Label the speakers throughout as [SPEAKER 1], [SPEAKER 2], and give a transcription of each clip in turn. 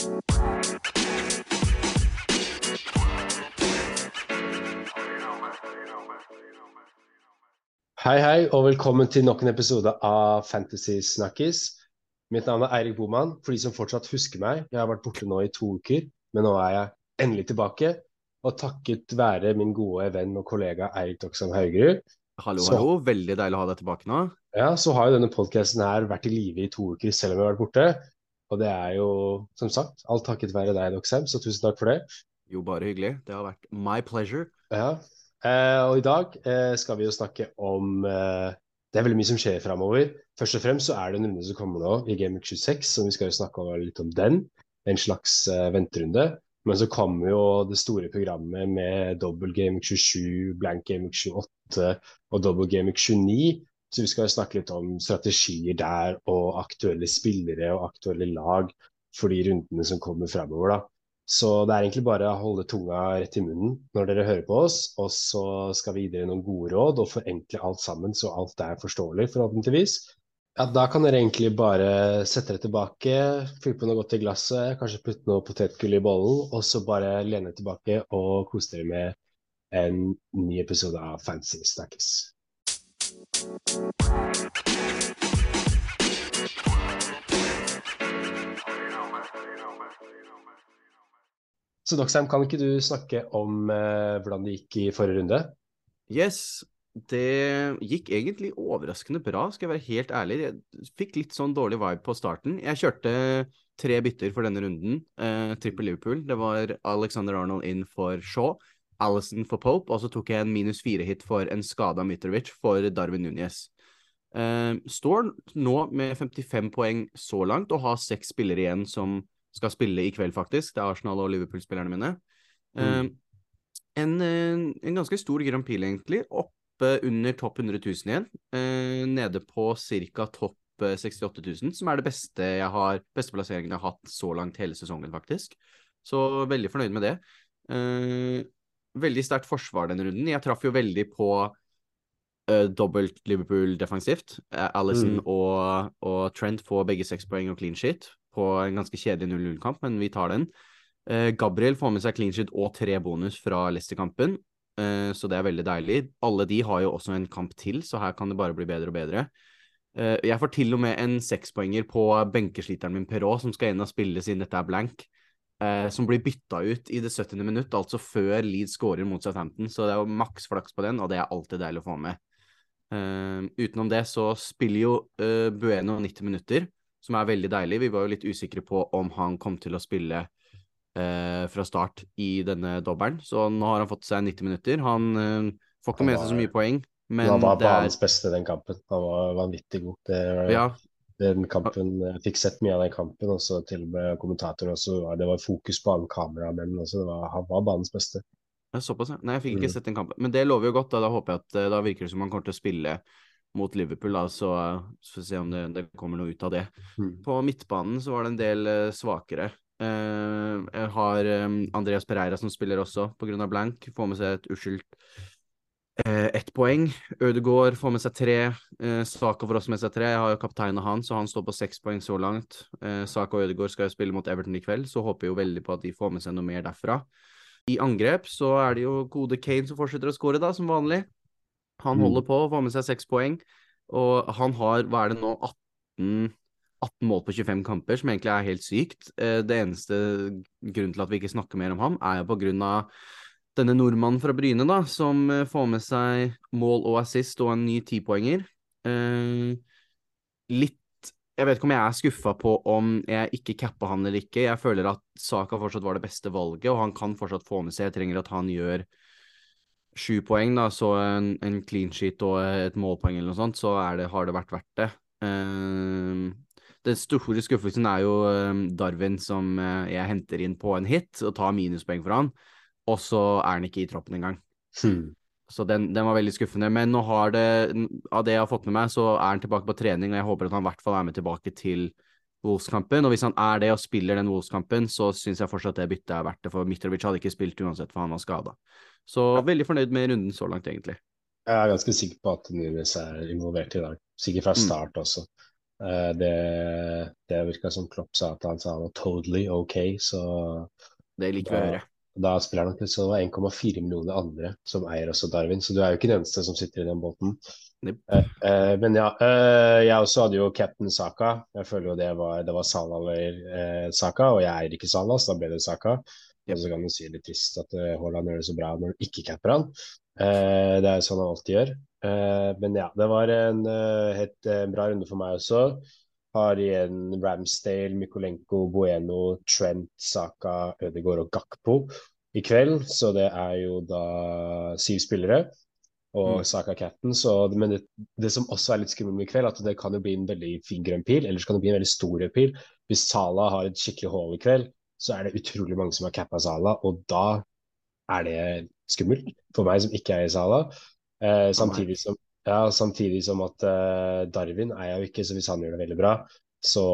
[SPEAKER 1] Hei, hei, og velkommen til nok en episode av Fantasy Snakkis. Mitt navn er Eirik Boman. For de som fortsatt husker meg, jeg har vært borte nå i to uker, men nå er jeg endelig tilbake. Og takket være min gode venn og kollega Eirik Doksam Haugerud.
[SPEAKER 2] Hallo,
[SPEAKER 1] Så-
[SPEAKER 2] hallo. Veldig deilig å ha deg tilbake nå.
[SPEAKER 1] Ja, så har jo denne podkasten her vært i live i to uker selv om jeg har vært borte. Og det er jo, som sagt, alt takket være deg, Doksam, så tusen takk for det.
[SPEAKER 2] Jo, bare hyggelig. Det har vært my pleasure.
[SPEAKER 1] Ja, eh, og i dag eh, skal vi jo snakke om eh, Det er veldig mye som skjer framover. Først og fremst så er det en runde som kommer nå i Game Week 26, så vi skal jo snakke litt om den. En slags eh, venterunde. Men så kommer jo det store programmet med dobbel Game Week 27, blank Game Week 28 og dobbel Game Week 29. Så vi skal snakke litt om strategier der og aktuelle spillere og aktuelle lag for de rundene som kommer fremover. da. Så det er egentlig bare å holde tunga rett i munnen når dere hører på oss, og så skal vi gi dere noen gode råd og forenkle alt sammen så alt er forståelig, forhåpentligvis. Ja, da kan dere egentlig bare sette dere tilbake, fylle på noe godt i glasset, kanskje putte noe potetgull i bollen, og så bare lene tilbake og kose dere med en ny episode av Fancy Snakkes. Så Doxheim, kan ikke du snakke om eh, hvordan det gikk i forrige runde?
[SPEAKER 2] Yes, det gikk egentlig overraskende bra, skal jeg være helt ærlig. Jeg fikk litt sånn dårlig vibe på starten. Jeg kjørte tre bytter for denne runden. Eh, Trippel Liverpool. Det var Alexander Arnold inn for Shaw, Alison for Pope, og så tok jeg en minus fire-hit for en skada Mitrovic for Darwin Núñez. Eh, står nå med 55 poeng så langt og har seks spillere igjen som skal spille i kveld, faktisk. Det er Arsenal og Liverpool-spillerne mine. Mm. en, eh, en ganske stor Grand Prix, egentlig. Oppe under topp 100 000 igjen. Eh, nede på ca. topp eh, 68 000, som er det beste jeg har, beste plasseringen jeg har hatt så langt hele sesongen, faktisk. Så veldig fornøyd med det. Eh, veldig sterkt forsvar denne runden. Jeg traff jo veldig på uh, dobbelt Liverpool defensivt. Uh, Alison
[SPEAKER 1] Mm.
[SPEAKER 2] og, og Trent får begge seks poeng og clean sheet på en ganske kjedelig 0-0-kamp, men vi tar den. Uh, Gabriel får med seg clean sheet og tre bonus fra Leicester-kampen, uh, så det er veldig deilig. Alle de har jo også en kamp til, så her kan det bare bli bedre og bedre. Eh, jeg får til og med en sekspoenger på benkesliteren min Perrault, som skal inn og spille siden dette er blank. Eh, som blir bytta ut i det 70. minutt, altså før Leeds scorer mot Southampton. Så det er jo maks flaks på den, og det er alltid deilig å få med. Eh, utenom det så spiller jo eh, Bueno 90 minutter, som er veldig deilig. Vi var jo litt usikre på om han kom til å spille eh, fra start i denne dobbelen, så nå har han fått seg 90 minutter. Han eh, får ikke med seg så mye poeng, men
[SPEAKER 1] han var
[SPEAKER 2] det
[SPEAKER 1] banens beste den kampen. Han var vanvittig god. Det,
[SPEAKER 2] Ja,
[SPEAKER 1] den kampen, jeg fikk sett mye av den kampen, og så til og med kommentatorer også. Det var fokus på alle kameramenn også. Det var, han var banens beste.
[SPEAKER 2] Såpass, ja. Nei, jeg fikk ikke
[SPEAKER 1] Mm.
[SPEAKER 2] sett den kampen. Men det lover jo godt. Da, da håper jeg at eh, da virker det som han kommer til å spille mot Liverpool. Da, så eh, får vi se om det, det kommer noe ut av det.
[SPEAKER 1] Mm.
[SPEAKER 2] På midtbanen så var det en del uh, svakere. Uh, jeg har um, Andreas Pereira som spiller også, pga. blank. Får med seg et uskyldt ett poeng. Ødegaard får med seg tre. Eh, Saka får også med seg tre. Jeg har jo kapteinen hans, så han står på seks poeng så langt. Eh, Saka og Ødegaard skal jo spille mot Everton i kveld, så håper jeg jo veldig på at de får med seg noe mer derfra. I angrep så er det jo gode Kane som fortsetter å skåre, da, som vanlig. Han
[SPEAKER 1] Mm.
[SPEAKER 2] holder på, får med seg seks poeng, og han har, hva er det nå, 18, 18 mål på 25 kamper, som egentlig er helt sykt. Eh, Det eneste grunnen til at vi ikke snakker mer om ham, er jo på grunn av denne nordmannen fra Bryne, da, som eh, får med seg mål og assist og en ny tipoenger. Eh, litt Jeg vet ikke om jeg er skuffa på om jeg ikke cappa han eller ikke. Jeg føler at Saka fortsatt var det beste valget, og han kan fortsatt få med seg Jeg trenger at han gjør sju poeng, da, så en, en clean sheet og et målpoeng eller noe sånt, så det, har det vært verdt det. Eh, den store skuffelsen er jo eh, Darwin, som eh, jeg henter inn på en hit og tar minuspoeng for han, og så er han ikke i troppen engang.
[SPEAKER 1] Hmm.
[SPEAKER 2] Så den, den var veldig skuffende. Men nå har det, av det jeg har fått med meg, så er han tilbake på trening, og jeg håper at han i hvert fall er med tilbake til Wolves-kampen. Og hvis han er det og spiller den Wolves-kampen, så syns jeg fortsatt det byttet er verdt det, for Mitrovic hadde ikke spilt uansett, for han var skada. Så veldig fornøyd med runden så langt, egentlig.
[SPEAKER 1] Jeg er ganske sikker på at Nunes er involvert i dag. Sikkert fra
[SPEAKER 2] Mm.
[SPEAKER 1] start også. Uh, det det virka som Klopp sa at han sa han var totally OK, så
[SPEAKER 2] Det liker vi å høre.
[SPEAKER 1] Da spiller han nok så 1,4 millioner andre som eier også Darwin, så du er jo ikke den eneste som sitter i den båten.
[SPEAKER 2] Yep.
[SPEAKER 1] Uh, uh, men ja, uh, jeg også hadde jo captain Saka. Jeg føler jo det var, det var Sala eller Saka, og jeg eier ikke Sala, så da ble det Saka. Yep. Og så kan du si litt trist at Haaland gjør det så bra når du ikke capper han. det er jo sånn han alltid gjør. men ja, det var en helt bra runde for meg også. Har igjen Ramsdale, Mykolenko, Bueno, Trent, Saka, Ødegaard og Gakpo i kveld. Så det er jo da syv spillere og mm. Saka Catten. Så, men det, det, som også er litt skummelt i kveld, at det kan jo bli en veldig fin grønn pil, eller så kan det bli en veldig stor rød pil. Hvis Sala har et skikkelig hull i kveld, så er det utrolig mange som har cappa Sala, og da er det skummelt for meg som ikke er i Sala. Eh, samtidig som ja, samtidig som at uh, Darwin er jeg jo ikke, så hvis han gjør det veldig bra, så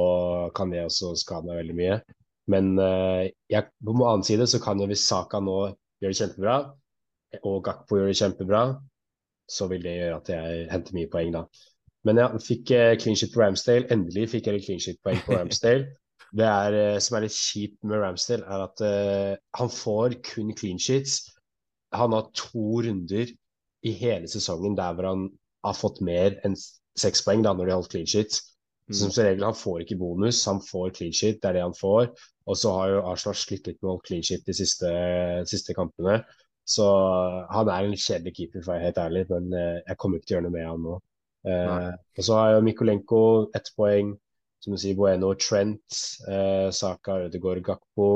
[SPEAKER 1] kan det også skade meg veldig mye. Men uh, jeg, på den annen side så kan jo hvis Saka nå gjør det kjempebra, og Gakpo gjør det kjempebra, så vil det gjøre at jeg henter mye poeng da. Men ja, fikk uh, clean shit på Ramsdale. Endelig fikk jeg litt clean shit-poeng på Ramsdale. Det er, som er litt kjipt med Ramsdale, er at han får kun clean sheets. Han har to runder i hele sesongen der hvor han har fått mer enn seks poeng da, når de holdt clean sheet. Mm. Som regel, Han får ikke bonus, han får clean sheet, det er det han får. Og så har jo Arsenal slitt litt med å holde clean sheet de siste, siste, kampene. Så han er en kjedelig keeper, for å være helt ærlig, men uh, jeg kommer ikke til å gjøre noe med han nå. Uh, og så har jo Mikolenko ett poeng, som du sier, Bueno, Trent, uh, Saka, Ødegaard, Gakpo.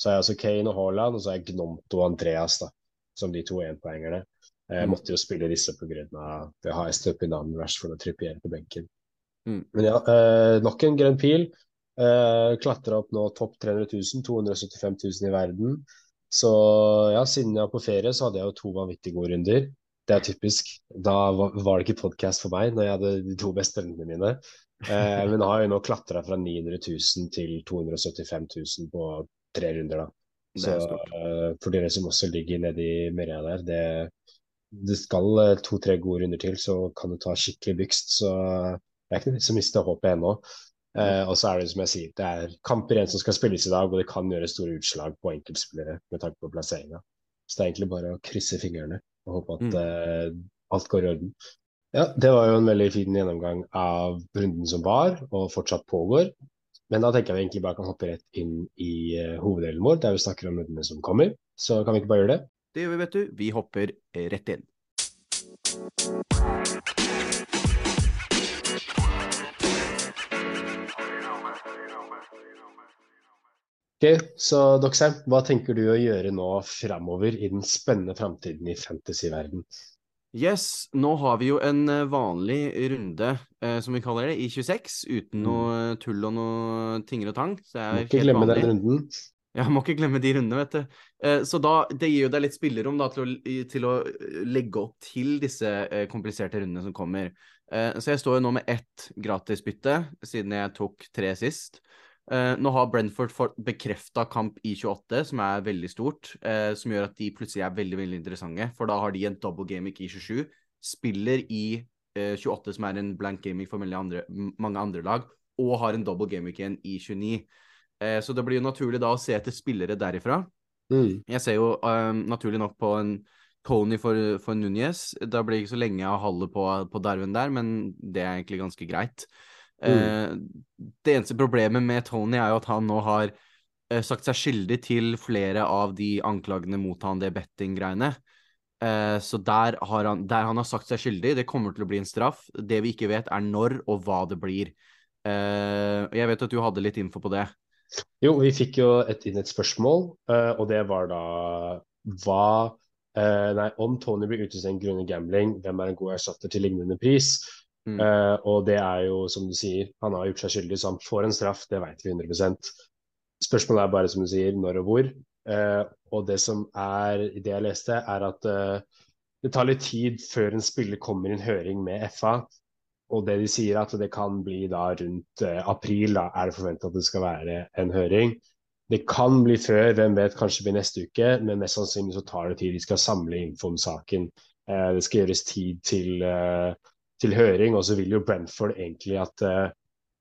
[SPEAKER 1] Så har jeg også Kane og Haaland, og så har jeg Gnomto og Andreas da, som de to énpoengerne. Jeg mm. måtte jo spille disse pga. det har jeg støpt i navnet verst for å Trippier på benken. Mm. Men ja, eh, nok en grønn pil. Eh, Klatra opp nå topp 300 000, 275 000 i verden. Så ja, siden jeg var på ferie, så hadde jeg jo to vanvittig gode runder. Det er typisk. Da var, det ikke podkast for meg når jeg hadde de to beste rundene mine. Eh, men har jo nå klatra fra 900 000 til 275 000 på tre runder, da. Så uh, for dere som også ligger nedi Meria der, det, det skal eh, to-tre gode runder til, så kan du ta skikkelig bygst. Så det er ikke noe som mister håpet ennå. Eh, og så er det som jeg sier, det er kamper igjen som skal spilles i dag, og det kan gjøre store utslag på enkeltspillere med tanke på plasseringa. Så det er egentlig bare å krysse fingrene og håpe at mm. eh, alt går i orden. Ja, det var jo en veldig fin gjennomgang av runden som var, og fortsatt pågår. Men da tenker jeg vi egentlig bare kan hoppe rett inn i uh, hoveddelen vår, der vi snakker om rundene som kommer. Så kan vi ikke bare gjøre det?
[SPEAKER 2] Det gjør vi, vet du. Vi hopper rett inn.
[SPEAKER 1] Ok, så Doxheim, hva tenker du å gjøre nå framover i den spennende framtiden i fantasy-verden?
[SPEAKER 2] Yes, nå har vi jo en eh, vanlig runde, eh, som vi kaller det, i 26, uten mm. noe tull og noe tinger og tang. Så det er
[SPEAKER 1] Må ikke glemme den runden.
[SPEAKER 2] Ja, må ikke glemme de rundene, vet du. Eh, så da, det gir jo deg litt spillerom da, til, å, til å eh, legge opp til disse eh, kompliserte rundene som kommer. Så jeg står jo nå med ett gratisbytte, siden jeg tok tre sist. Nå har Brentford bekrefta kamp i 28, som er veldig stort. Som gjør at de plutselig er veldig veldig interessante, for da har de en double gamic i 27. Spiller i 28, som er en blank gamic for mange andre, mange andre lag, og har en double gamic igjen i 29. Eh, så det blir jo naturlig da å se etter spillere derifra. Mm. Jeg ser jo um, naturlig nok på en Tony for, for Núñez. Da blir det ikke så lenge jeg holder på, på Darwin der, men det er egentlig ganske greit. Mm. Eh, det eneste problemet med Tony er jo at han nå har eh, sagt seg skyldig til flere av de anklagene mot han, det betting-greiene. Eh, så der, har han, der han har sagt seg skyldig, det kommer til å bli en straff. Det vi ikke vet, er når og hva det blir. Eh, jeg vet at du hadde litt info på det.
[SPEAKER 1] Jo, vi fikk jo et, inn et spørsmål, uh, og det var da hva uh, Nei, om Tony blir utestengt grunnet gambling, hvem er en god erstatter til lignende pris? Mm. Uh, og det er jo, som du sier, han har gjort seg skyldig, så han får en straff, det vet vi 100% Spørsmålet er bare, som du sier, når og hvor. og det som er det jeg leste, er at det tar litt tid før en spiller kommer i en høring med FA. Og det de sier at det kan bli da rundt eh, april, da er det forventet at det skal være en høring. Det kan bli før, hvem vet, kanskje blir neste uke, men mest sannsynlig så tar det tid. De skal samle info om saken. Eh, det skal gjøres tid til, eh, til høring, og så vil jo Brentford egentlig at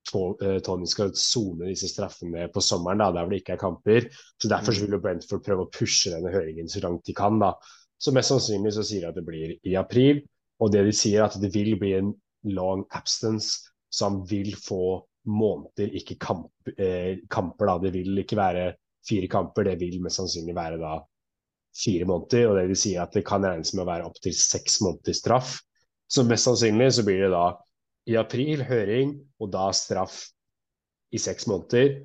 [SPEAKER 1] Tony skal sone disse straffene på sommeren, da, der hvor det ikke er kamper. Så Derfor så vil jo Brentford prøve å pushe denne høringen så langt de kan. da. Så mest sannsynlig så sier de at det blir i april. Og det de sier, er at det vil bli en long absence, så han vil få måneder, ikke kamp, eh, kamper. da. Det vil ikke være fire kamper, det vil mest sannsynlig være da fire måneder. Og det vil si at det kan regnes med å være opptil seks måneder straff. Så mest sannsynlig så blir det da i april høring, og da straff i seks måneder.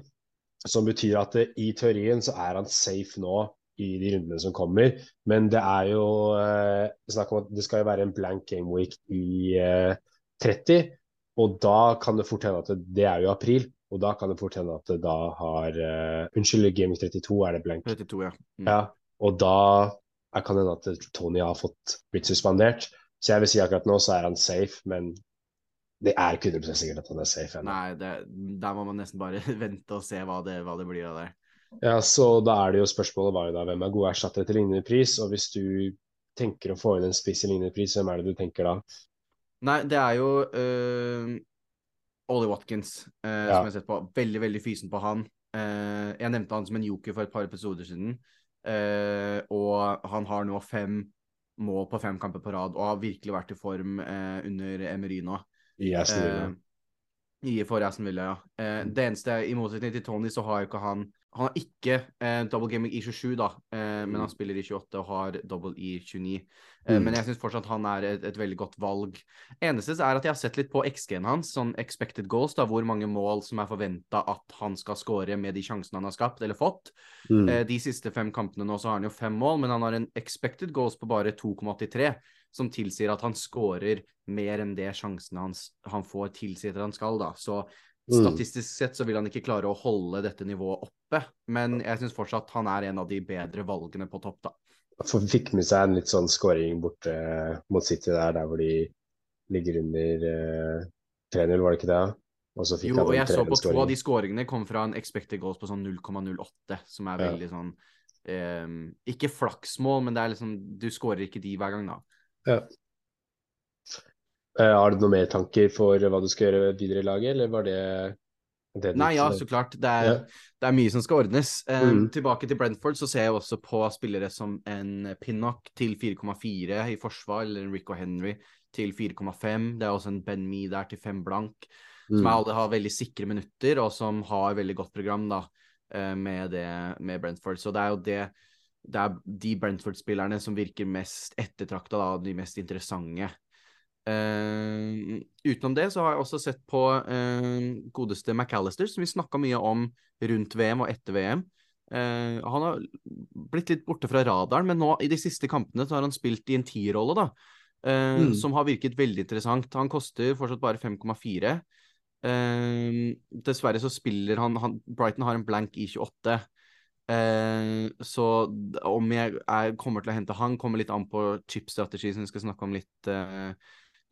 [SPEAKER 1] Som betyr at det, i teorien så er han safe nå i de rundene som kommer. Men det er jo eh, snakk om at det skal jo være en blank game week i eh, 30. Og da kan det fort hende at det, det, er jo april. Og da kan det fort hende at det da har uh, Unnskyld, Game 32 er det blank.
[SPEAKER 2] 32, ja.
[SPEAKER 1] Mm. ja. Og da kan det hende at Tony har fått blitt suspendert. Så jeg vil si akkurat nå så er han safe, men det er ikke 100 sikkert at han er safe
[SPEAKER 2] ennå. Nei, det, der må man nesten bare vente og se hva det, hva det blir av det.
[SPEAKER 1] Ja, så da er det jo spørsmålet bare da hvem er gode erstattere til lignende pris, og hvis du tenker å få inn en spiss i lignende pris, hvem er det du tenker da?
[SPEAKER 2] Nei, det er jo uh, Ollie Watkins, uh, ja. som jeg har sett på. Veldig, veldig fysen på han. Uh, jeg nevnte han som en joker for et par episoder siden, og han har nå fem mål på fem kamper på rad og har virkelig vært i form under Emery nå.
[SPEAKER 1] Yes, Aston
[SPEAKER 2] I for Aston Villa, ja. Eh, det eneste, I motsetning til Tony, så har jo ikke han Han har ikke eh, double gaming i 27, da, eh, men han mm. spiller i 28 og har double i 29. Eh, mm. Men jeg syns fortsatt han er et, et, veldig godt valg. Eneste er at jeg har sett litt på XG-en hans, sånn expected goals, da, hvor mange mål som er forventa at han skal skåre med de sjansene han har skapt eller fått. Mm. Eh, de siste fem kampene nå så har han jo fem mål, men han har en expected goals på bare 2,83 som tilsier at han scorer mer enn det sjansene hans, han får, tilsier at han skal. da. Så mm. statistisk sett så vil han ikke klare å holde dette nivået oppe, men jeg syns fortsatt han er en av de bedre valgene på topp, da.
[SPEAKER 1] Han fikk med seg en litt sånn scoring borte mot City der, der hvor de ligger under uh, 3-0, var det ikke det?
[SPEAKER 2] Og så fikk jo, og jeg så på to av de scoringene kom fra en expected goals på sånn 0,08, som er veldig ja. sånn um, Ikke flaksmål, men det er liksom Du skårer ikke de hver gang, da. Ja.
[SPEAKER 1] Uh, har du noen mer tanker for hva du skal gjøre videre i laget, eller var det,
[SPEAKER 2] det Nei, ja, så klart. Det er, ja. det er mye som skal ordnes. Um, mm. Tilbake til Brentford så ser jeg også på spillere som en Pinnock til 4,4 i forsvar, eller en Rico Henry til 4,5. Det er også en Ben Me der til 5 blank, mm. som alle har veldig sikre minutter, og som har veldig godt program da, eh, med, det, med Brentford. Så det er jo det det er de Brentford-spillerne som virker mest ettertrakta, de mest interessante. Uh, utenom det så har jeg også sett på uh, godeste McAllister, som vi snakka mye om rundt VM og etter VM. Uh, eh, han har blitt litt borte fra radaren, men nå i de siste kampene så har han spilt i en tierrolle, da. Mm. Som har virket veldig interessant. Han koster fortsatt bare 5,4. dessverre så spiller han, han Brighton har en blank i 28. Eh, så om jeg, jeg, kommer til å hente han, kommer litt an på chip-strategi, som vi skal snakke om litt, uh,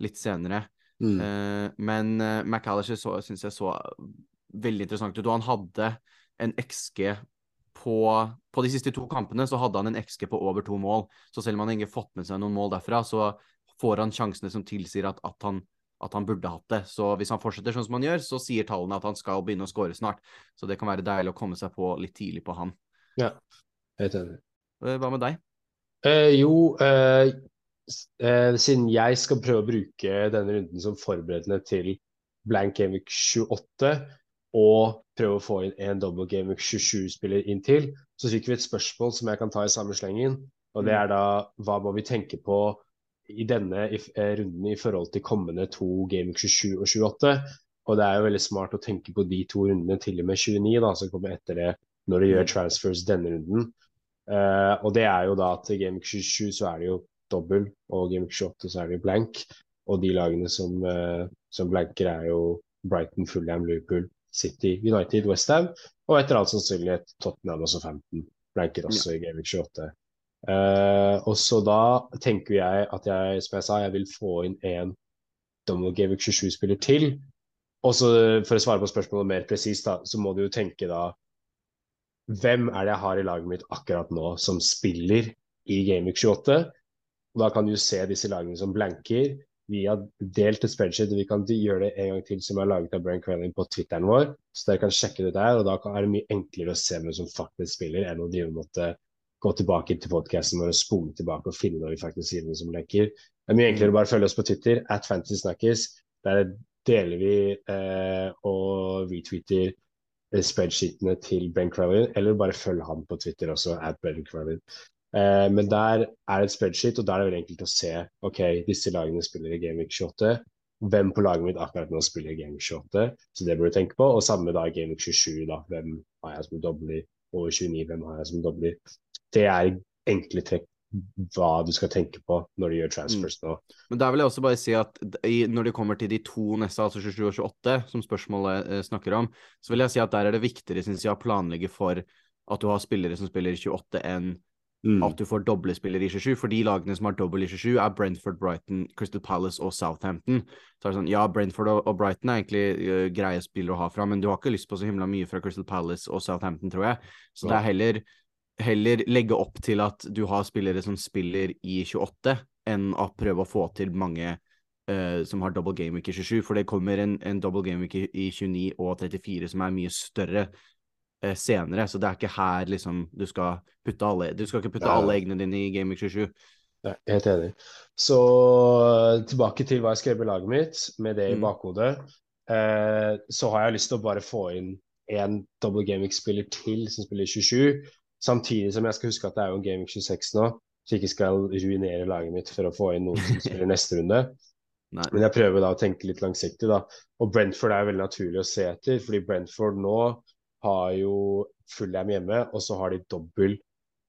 [SPEAKER 2] litt senere. Mm. Uh, men uh, McAllister syns jeg så veldig interessant ut. Og han hadde en XG på, på de siste to kampene, så hadde han en XG på over to mål. Så selv om han ikke har fått med seg noen mål derfra, så får han sjansene som tilsier at, at han at han burde hatt det. Så hvis han fortsetter sånn som han gjør, så sier tallene at han skal begynne å skåre snart. Så det kan være deilig å komme seg på litt tidlig på han.
[SPEAKER 1] Ja, helt enig.
[SPEAKER 2] Eh, hva med deg?
[SPEAKER 1] Eh, jo, eh, eh, siden jeg skal prøve å bruke denne runden som forberedende til blank Gameweek 28, og prøve å få inn en double Gameweek 27-spiller inn til, så fikk vi et spørsmål som jeg kan ta i samme slengen. Og det mm. er da hva må vi tenke på i denne i, eh, runden i forhold til kommende to Gameweek 27 og 28? Og det er jo veldig smart å tenke på de to rundene til og med 29, da, som kommer etter det når du gjør mm. transfers denne runden. Uh, og det er jo da at i Game 27 så er det jo dobbel, og Game 28 så er det jo blank. Og de lagene som, uh, som blanker, er jo Brighton, Fulham, Liverpool, City, United, Westham. Og etter all sannsynlighet Tottenham også 15 blanker også ja. i Game 28. Uh, og så da tenker jeg at jeg, som jeg sa, jeg vil få inn en Donald Game 27-spiller til. Og så for å svare på spørsmålet mer presist, så må du jo tenke da hvem er det jeg har i laget mitt akkurat nå som spiller i Gameweek 28? Og da kan du se disse lagene som blanker. vi har delt et spreadsheet, og vi kan gjøre det en gang til som er laget av Brian Crelling på Twitteren vår. Så dere kan sjekke det der, og da er det mye enklere å se hvem som faktisk spiller, enn å drive måtte gå tilbake til podkasten og spole tilbake og finne når vi faktisk sier noe som leker. Det er mye enklere å bare følge oss på Twitter, at Fantasy Snakkes. Der deler vi eh, og retweeter eh, spreadsheetene til Ben Crowley, eller bare følg han på Twitter også, at Ben Crowley. Eh, men der er det et spreadsheet, og der er det veldig enkelt å se ok, disse lagene spiller i Gameweek 28. Hvem på laget mitt akkurat nå spiller i Gameweek 28? Så det bør du tenke på. Og samme da Gameweek 27. da, Hvem har jeg som dobler? Og 29, hvem har jeg som dobler? Det er enkle trekk hva du skal tenke på når du gjør transfers nå. Mm.
[SPEAKER 2] Men der vil jeg også bare si at når det kommer til de to neste, altså 27 og 28, som spørsmålet eh, snakker om, så vil jeg si at der er det viktigere synes jeg, å planlegge for at du har spillere som spiller 28 enn Mm. At du får doble spillere i 27. For de lagene som har dobbel i 27, er Brentford, Brighton, Crystal Palace og Southampton. Så er det sånn, Ja, Brentford og, og Brighton er egentlig uh, greie spillere å ha fra, men du har ikke lyst på så himla mye fra Crystal Palace og Southampton, tror jeg. Så ja. det er heller, heller legge opp til at du har spillere som spiller i 28, enn å prøve å få til mange uh, som har double game week i 27. For det kommer en, en double game week i, i 29 og 34 som er mye større uh, senere. Så det er ikke her liksom du skal putte alle Du skal ikke putte ja. alle eggene dine i Game Week 27.
[SPEAKER 1] Nei, helt enig. Så tilbake til hva jeg skrev i laget mitt, med det i mm. bakhodet. Eh, så har jeg lyst til å bare få inn en double gaming-spiller til som spiller 27. Samtidig som jeg skal huske at det er jo en gaming 26 nå, så jeg ikke skal ruinere laget mitt for å få inn noen som spiller neste runde. Nei. Men jeg prøver da å tenke litt langsiktig, da. Og Brentford er veldig naturlig å se etter, fordi Brentford nå har jo Fullham hjemme, og så har de dobbel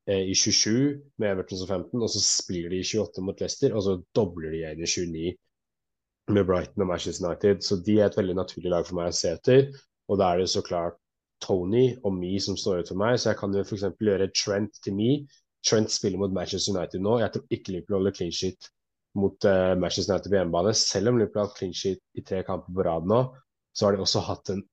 [SPEAKER 1] eh, i 27 med Everton som 15, og så spiller de i 28 mot Leicester, og så dobler de igjen i 29 med Brighton og Manchester United. Så de er et veldig naturlig lag for meg å se etter. Og da er det så klart Tony og Me som står ut for meg, så jeg kan jo f.eks. gjøre Trent til Me. Trent spiller mot Manchester United nå. Jeg tror ikke Liverpool holder clean sheet mot uh, Manchester United på hjemmebane. Selv om Liverpool har hatt clean sheet i tre kamper på rad nå, så har de også hatt en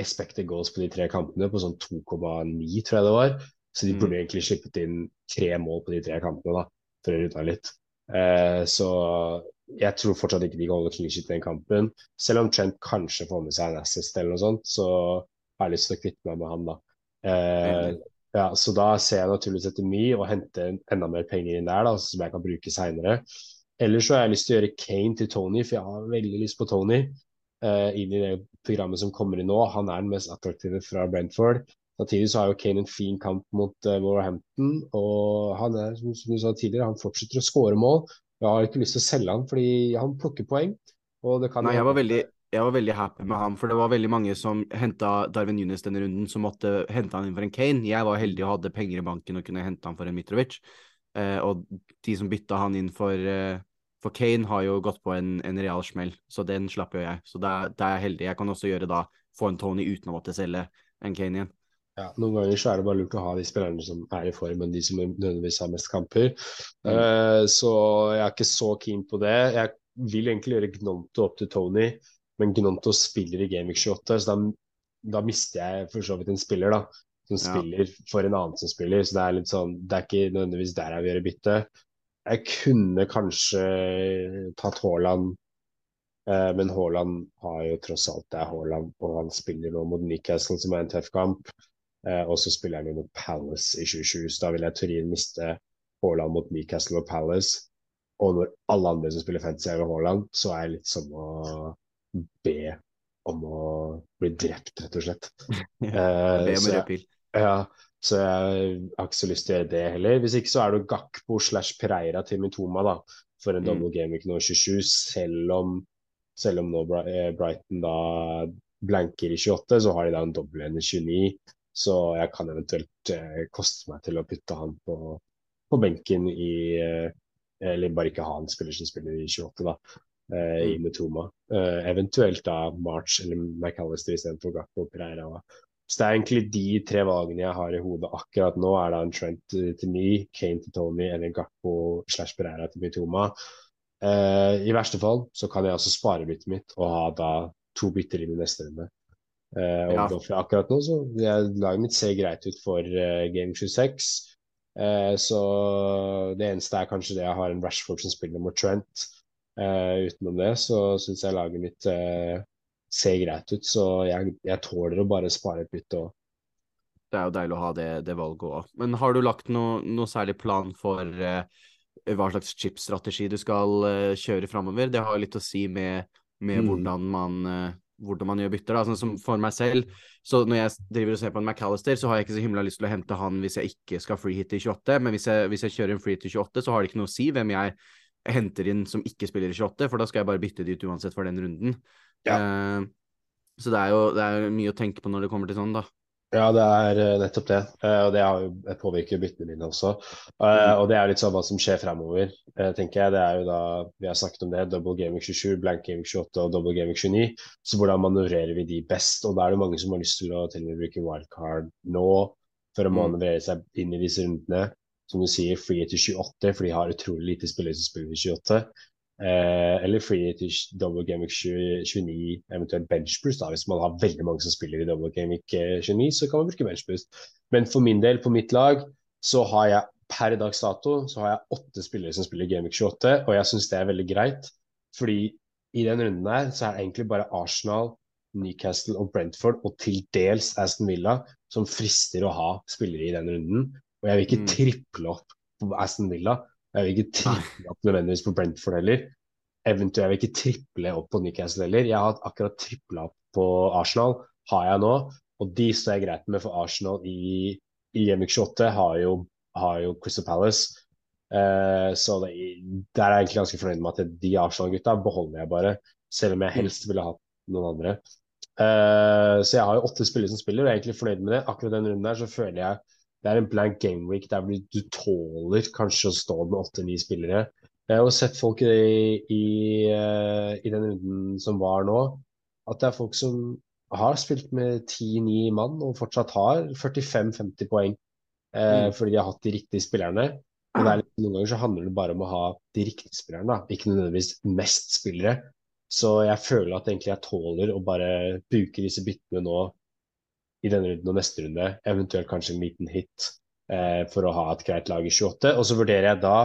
[SPEAKER 1] expected goals på de tre kampene på sånn 2,9, tror jeg det var. Så de burde mm. egentlig slippet inn tre mål på de tre kampene, da, for å rydde litt. Uh, så jeg tror fortsatt ikke de kan holde clean shit den kampen. Selv om Trent kanskje får med seg en assist eller noe sånt, så har jeg lyst til å kvitte meg med han, da. Eh, ja, så da ser jeg naturligvis etter mye og henter enda mer penger inn der, da, som jeg kan bruke seinere. Ellers så har jeg lyst til å gjøre Kane til Tony, for jeg har veldig lyst på Tony Eh, inn i det programmet som kommer inn nå. Han er den mest attraktive fra Brentford. Samtidig så har jo Kane en fin kamp mot uh, Wolverhampton, og han er, som, du sa tidligere, han fortsetter å skåre mål. Jeg har ikke lyst til å selge han fordi han plukker poeng.
[SPEAKER 2] Nei, jeg var, veldig, jeg var veldig happy med ham, for det var veldig mange som henta Darwin Nunes denne runden, som måtte hente han inn for en Kane. Jeg var heldig og hadde penger i banken og kunne hente han for en Mitrovic. Eh, og de som bytta han inn for eh, for Kane har jo gått på en, en real smell, så den slapp jo jeg. Så da er jeg heldig. Jeg kan også gjøre da få en Tony uten å måtte selge en Kane igjen.
[SPEAKER 1] Ja, Noen ganger så er det bare lurt å ha de spillerne som er i form, enn de som nødvendigvis har mest kamper. Mm. Uh, så jeg er ikke så keen på det. Jeg vil egentlig gjøre Gnonto opp til Tony, men Gnonto spiller i Gameweek 28, så da, da, mister jeg for så vidt en spiller, da. Som ja. spiller for en annen som spiller. Så det er litt sånn Det er ikke nødvendigvis der jeg vil gjøre bytte. Jeg kunne kanskje tatt Haaland, eh, men Haaland har jo tross alt det er Haaland, og han spiller nå mot Newcastle, som er en tøff kamp. Eh, og så spiller han jo mot Palace i 2020, så da vil jeg Turin miste Haaland mot Newcastle og Palace. Og når alle andre som spiller fantasy er ved Haaland, så er jeg litt som å be om å bli drept, rett og slett.
[SPEAKER 2] ja, be om
[SPEAKER 1] så, ja, så jeg har ikke så lyst til å gjøre det heller. Hvis ikke så er det Gakpo slash Pereira til Mitoma da, for en mm. double game week nå 27, selv om, selv om nå eh, Brighton da blanker i 28, så har de da en dobbel i 29. Så jeg kan eventuelt eh, koste meg til å putte han på, på benken i eh, Eller bare ikke ha en spiller som spiller i 28, da. Eh, mm. I Mitoma. Eh, eventuelt da March eller McAllister istedenfor Gakpo og Pereira. Så det er egentlig de tre valgene jeg har i hodet akkurat nå. Er det en Trent til me, Kane til Tony eller Gakpo slash Pereira til Mitoma. Eh, I verste fall så kan jeg også spare byttet mitt og ha da to bytter i neste runde. Uh, ja. og akkurat nå så jeg, Laget mitt ser greit ut for uh, Game 26. Uh, så det eneste er kanskje det jeg har en Rashford som spiller mot Trent. Uh, utenom det så syns jeg laget mitt uh, ser greit ut, så jeg, jeg tåler å bare spare et bytte òg.
[SPEAKER 2] Det er jo deilig å ha det, det valget òg. Men har du lagt noe, noe særlig plan for uh, hva slags chipstrategi du skal kjøre framover? Det har litt å si med, med mm. hvordan, man, hvordan man gjør bytter. Da. Sånn som for meg selv, så når jeg driver og ser på en McAllister, så har jeg ikke så himla lyst til å hente han hvis jeg ikke skal free hit i 28, men hvis jeg, hvis jeg kjører en free hit i 28, så har det ikke noe å si hvem jeg henter inn som ikke spiller i 28, for da skal jeg bare bytte dit uansett for den runden. Ja. Uh, så det er jo det er mye å tenke på når det kommer til sånn, da.
[SPEAKER 1] Ja, det er uh, nettopp det. Uh, og det har jo påvirker byttene mine også. Mm. Og det er litt sånn hva som skjer fremover, tenker jeg. Det er jo da Vi har snakket om det. Double Gaming 27, Blank Gaming 28 og Double Gaming 29. Så hvordan manøvrerer vi de best? Og da er det mange som har lyst til å til og med bruke wildcard nå for å mm. manøvrere seg inn i disse rundene som du sier, free til 28, for de har utrolig lite spillere som spiller til 28. Eh, eller free til double gamic 29, eventuelt benchboost. Hvis man har veldig mange som spiller i double gamic 29, så kan man bruke benchboost. Men for min del, på mitt lag, så har jeg per dags dato så har jeg åtte spillere som spiller Gamic 28, og jeg syns det er veldig greit. Fordi i den runden her så er det egentlig bare Arsenal, Newcastle og Brentford, og til dels Aston Villa, som frister å ha spillere i den runden. Og jeg vil ikke mm. triple opp på Aston Villa. Jeg vil ikke triple opp nødvendigvis på Brentford heller. Eventuelt jeg vil ikke triple opp på Newcastle heller. Jeg har akkurat tripla opp på Arsenal, har jeg nå. Og de står jeg greit med, for Arsenal i, i Gjemik 28 har jo, har jo Crystal Palace. Uh, så det, der er jeg egentlig ganske fornøyd med at de Arsenal-gutta beholder jeg bare. Selv om jeg helst ville hatt noen andre. Uh, så jeg har jo åtte spillere som spiller, og jeg er egentlig fornøyd med det. Akkurat den runden der så føler jeg det er en blank game week der du tåler kanskje å stå med åtte-ni spillere. Jeg har sett folk i, i, eh, i, den runden som var nå, at det er folk som har spilt med 10-9 mann og fortsatt har 45-50 poeng. Eh, mm. Fordi de har hatt de riktige spillerne. Og litt, noen ganger så handler det bare om å ha de riktige spillerne, da. ikke nødvendigvis mest spillere. Så jeg føler at egentlig jeg tåler å bare bruke disse byttene nå i denne runden og neste runde, eventuelt kanskje en liten hit eh, for å ha et greit lag i 28. Og så vurderer jeg da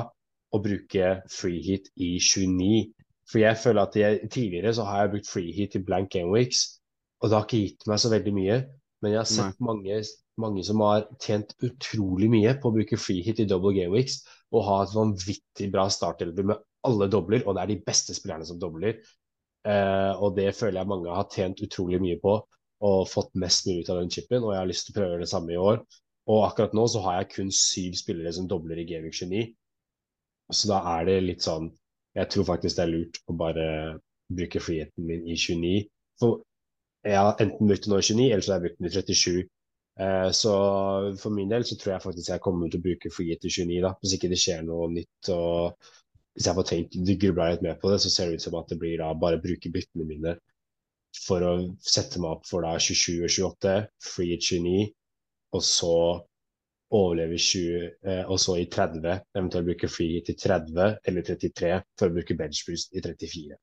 [SPEAKER 1] å bruke free hit i 29. For jeg føler at jeg, tidligere så har jeg brukt free hit i blank game weeks, og det har ikke gitt meg så veldig mye. Men jeg har sett mange, mange, som har tjent utrolig mye på å bruke free hit i double game weeks og ha et vanvittig bra startelver med alle dobler, og det er de beste spillerne som dobler. Eh, og det føler jeg mange har tjent utrolig mye på og fått mest mulig ut av den chipen, og jeg har lyst til å prøve det samme i år. Og akkurat nå så har jeg kun syv spillere som dobler i Gaming 29. Så da er det litt sånn Jeg tror faktisk det er lurt å bare bruke friheten min i 29. For jeg har enten brukt den nå i 29, eller så har jeg brukt den i 37. Eh, så for min del så tror jeg faktisk jeg kommer til å bruke frihet i 29, da. Hvis ikke det skjer noe nytt. og hvis jeg får tenkt grubla litt mer på det, så ser det ut som at det blir da bare bruke byttene mine for å sette meg opp for da 27 og 28, free 29, og så overleve 20, eh, og så i 30, eventuelt bruke free til 30 eller 33 for å bruke bench boost i 34.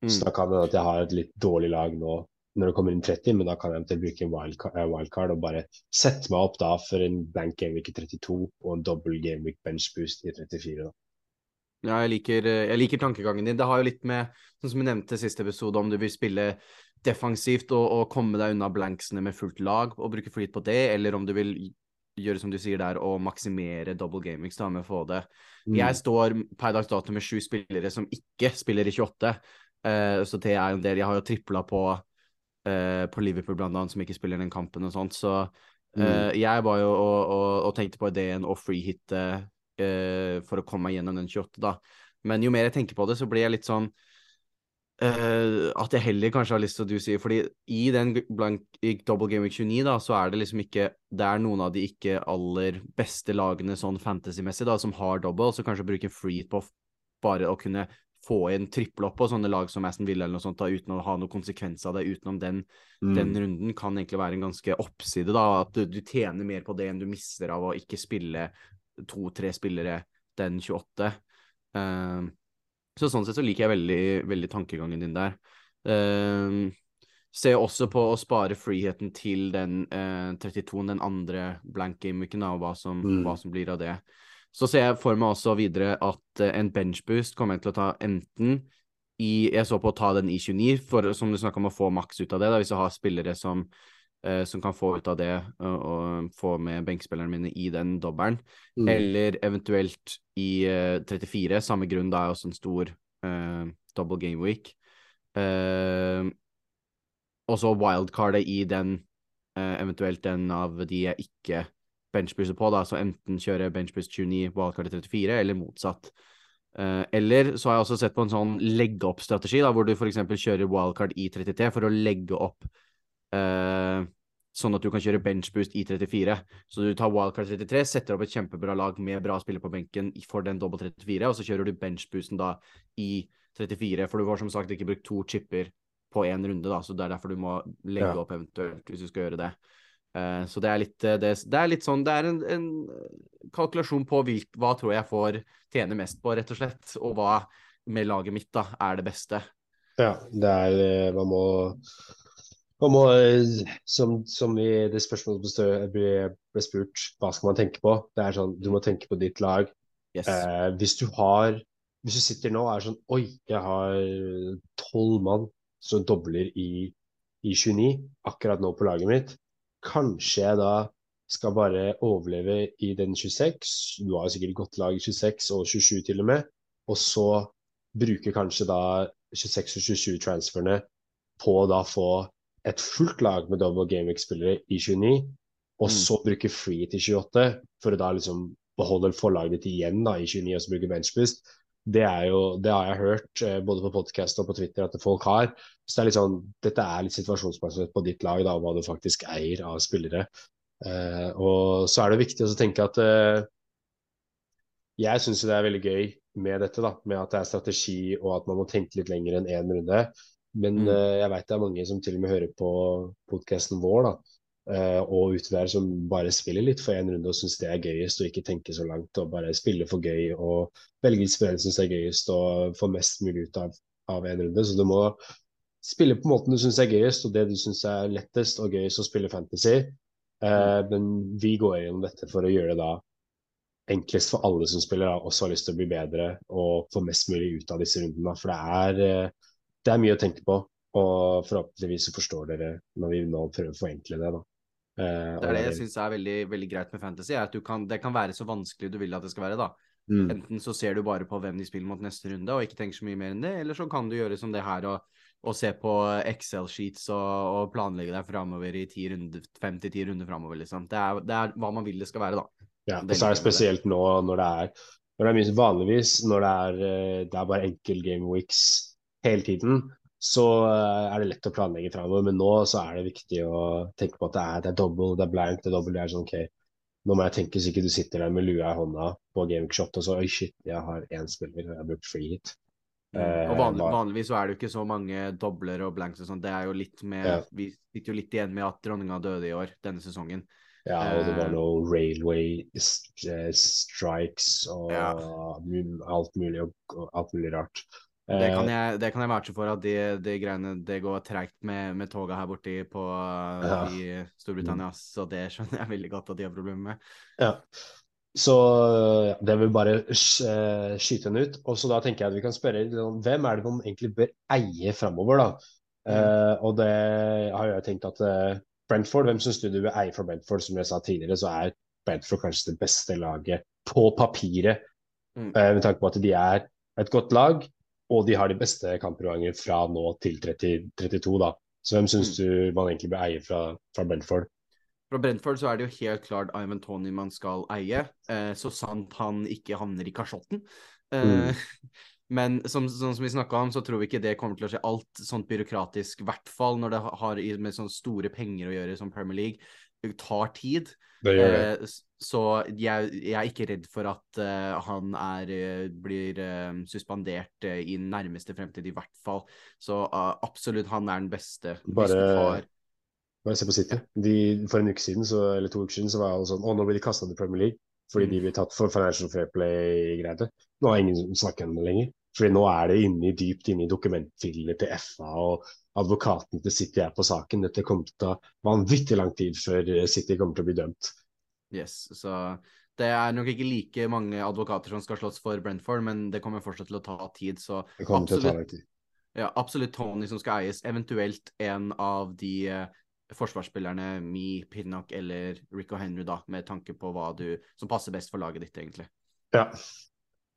[SPEAKER 1] Mm. Så da kan det at jeg har et litt dårlig lag nå når det kommer inn 30, men da kan jeg eventuelt bruke en wildcard, eh, wildcard, og bare sette meg opp da for en blank gameweek i 32 og en double gameweek benchboost i 34. da.
[SPEAKER 2] Ja, jeg liker, eh, jeg liker, tankegangen din. Det har jo litt med, sånn som vi nevnte i siste episode, om du vil spille defensivt og, og, komme deg unna blanksene med fullt lag og bruke flyt på det, eller om du vil gjøre som du sier der, og maksimere double gamings da med å få det. Mm. Jeg står per dags dato med sju spillere som ikke spiller i 28, uh, eh, så det er en del. Jeg har jo tripla på, uh, på Liverpool blant annet, som ikke spiller den kampen og sånt, så uh, mm. jeg var jo og, og, og, tenkte på ideen å freehitte uh, for å komme meg gjennom den 28, da. Men jo mer jeg tenker på det, så blir jeg litt sånn uh, At jeg heller kanskje har lyst til å du sier Fordi i den blank, i Double Game Week 29, da, så er det liksom ikke Det er noen av de ikke aller beste lagene sånn fantasy-messig, da, som har double, så kanskje bruke free på bare å kunne få inn trippel opp på sånne lag som Aston Villa eller noe sånt, da, uten å ha noen konsekvens av det utenom den, mm. den runden, kan egentlig være en ganske oppside. da, At du, du, tjener mer på det enn du mister av å ikke spille to-tre spillere den 28. Uh, ehm, så sånn sett så liker jeg veldig, veldig tankegangen din der. Uh, ser også på å spare freeheten til den uh, 32 den andre blank game-uken, og hva som, mm. hva som, blir av det. Så ser jeg for meg også videre at uh, en benchboost kommer jeg til å ta enten i Jeg så på å ta den i 29, for, som du snakka om å få maks ut av det, da, hvis du har spillere som, som kan få ut av det og, og få med benkspillerne mine i den dobbelen. Mm. Eller eventuelt i 34, samme grunn, da er også en stor double game week. og så wildcardet i den, eventuelt den av de jeg ikke benchbooster på, da, så enten kjøre benchbuss 29, wildcard 34, eller motsatt. Uh, eller så har jeg også sett på en sånn legge-opp-strategi, da, hvor du f.eks. kjører wildcard i 33 for å legge opp uh, sånn at du kan kjøre benchboost i 34. Så du tar wildcard 33, setter opp et kjempebra lag med bra spillere på benken for den dobbel 34, og så kjører du benchboosten da i 34, for du har som sagt ikke brukt to chipper på én runde, da, så det er derfor du må legge opp eventuelt hvis du skal gjøre det. Uh, så det er litt, eh, det, det er litt sånn Det er en, en kalkulasjon på hvil, hva tror jeg får tjene mest på, rett og slett. Og hva med laget mitt da er det beste.
[SPEAKER 1] Ja, det er Man må, man må som, som, i det spørsmålet ble, ble, spurt, hva skal man tenke på? Det er sånn, Du må tenke på ditt lag. Yes. Eh, hvis du har Hvis du sitter nå og er sånn Oi, jeg har tolv mann som dobler i, i 29 akkurat nå på laget mitt Kanskje jeg da skal bare overleve i den 26. Du har jo sikkert godt lag i 26 og 27 til og med. Og så bruke kanskje da 26 og 27-transferne på å da få et fullt lag med double gameweek-spillere i 29, og mm. så bruke free til 28 for å da liksom beholde forlaget ditt igjen da i 29 og så bruke benchboost det, er jo, det har jeg hørt eh, både på podkast og på Twitter at folk har. Så det er litt sånn, dette er litt situasjonsbasert på ditt lag, da, hva du faktisk eier av spillere. Uh, og så er det viktig å tenke at uh, jeg syns det er veldig gøy med dette, da, med at det er strategi og at man må tenke litt lenger enn én en runde. Men mm. uh, jeg veit det er mange som til og med hører på podkasten vår, da, Uh, og utover som bare spiller litt for én runde og syns det er gøyest, og ikke tenker så langt og bare spiller for gøy og velger spillere som syns er gøyest og får mest mulig ut av, av en runde. Så du må spille på måten du syns er gøyest, og det du syns er lettest og gøyest å spille fantasy. Uh, men vi går gjennom dette for å gjøre det da enklest for alle som spiller, da, også har lyst til å bli bedre og få mest mulig ut av disse rundene. For det er, uh, det er mye å tenke på. Og forhåpentligvis så forstår dere når vi nå prøver å forenkle det. da.
[SPEAKER 2] Eh, det er det jeg syns er veldig, veldig, greit med fantasy, er at kan, det kan være så vanskelig du vil at det skal være. da. Mm. Enten så ser du bare på hvem de spiller mot neste runde og ikke tenker så mye mer enn det, eller så kan du gjøre som det her og, og se på Excel-sheets og, og, planlegge deg framover i fem til ti runder framover, liksom. Det er, det er, hva man vil det skal være, da.
[SPEAKER 1] Ja, og så er det spesielt nå når det er, når det er vanligvis når det er, eh, det er bare enkel game weeks hele tiden, så eh, er det lett å planlegge framover. Men nå så er det viktig å tenke på at det er, det er double, det er blank, det er double. Det er sånn OK, nå må jeg tenke så ikke du sitter der med lua i hånda på GameShot og så Oi, shit, jeg har én spiller, jeg har brukt free hit.
[SPEAKER 2] Mm. og vanlig, eh, Vanligvis så er det jo ikke så mange dobler og blanks og sånn. Det er jo litt med ja. Vi sitter jo litt igjen med at dronninga døde i år, denne sesongen.
[SPEAKER 1] Ja, og det var eh, noe railway strikes og ja. alt mulig og alt mulig rart.
[SPEAKER 2] Det kan, eh, jeg, det kan jeg matche for at de, de greiene det går treigt med, med toga her borte på, ja. i Storbritannia. Så det skjønner jeg veldig godt at de har problemer med.
[SPEAKER 1] Ja. Så det vil bare eh, skyte den ut. Og så da tenker jeg at vi kan spørre hvem er det man egentlig bør eie framover, da? Mm. Uh, og det har jeg tenkt at Brentford, hvem syns du du vil eie for Brentford? Som jeg sa tidligere, så er Brentford kanskje det beste laget på papiret. Mm. Uh, med tanke på at de er et godt lag og de har de beste kampprogrammer fra nå til 30, 32, da. Så hvem syns mm. du man egentlig bør eie fra, fra, Brentford?
[SPEAKER 2] Fra Brentford så er det jo helt klart Ivan Tony man skal eie, eh, så sant han ikke havner i kasjotten. Eh, mm. Men som, sånn som vi snakka om, så tror vi ikke det kommer til å skje alt sånt byråkratisk, i hvert fall når det har med sånne store penger å gjøre som Premier League. Tar tid.
[SPEAKER 1] Det gjør det. Eh,
[SPEAKER 2] så jeg, jeg, er ikke redd for at uh, han er, eh, blir uh, suspendert uh, i nærmeste fremtid, i hvert fall. Så absolutt, han er den beste.
[SPEAKER 1] Bare, bare se på City. De, for en uke siden, så, eller to uker siden så var alle sånn Å, nå blir de kasta til Premier League fordi mm. de blir tatt for financial fair play-greiene. Nå har ingen snakket om det lenger. Fordi nå er det inne, dypt inne i dokumentfiler til FA, og advokaten til City er på saken. Dette kommer til å ta vanvittig lang tid før City kommer til å bli dømt.
[SPEAKER 2] Yes, så Det er nok ikke like mange advokater som skal slåss for Brentford, men det kommer fortsatt til å ta tid, så
[SPEAKER 1] Det kommer til å ta
[SPEAKER 2] absolutt,
[SPEAKER 1] tid.
[SPEAKER 2] ja, absolutt Tony som skal eies. Eventuelt en av de eh, forsvarsspillerne, Me, Pinnock eller Rico Henry, da, med tanke på hva du som passer best for laget ditt, egentlig.
[SPEAKER 1] Ja.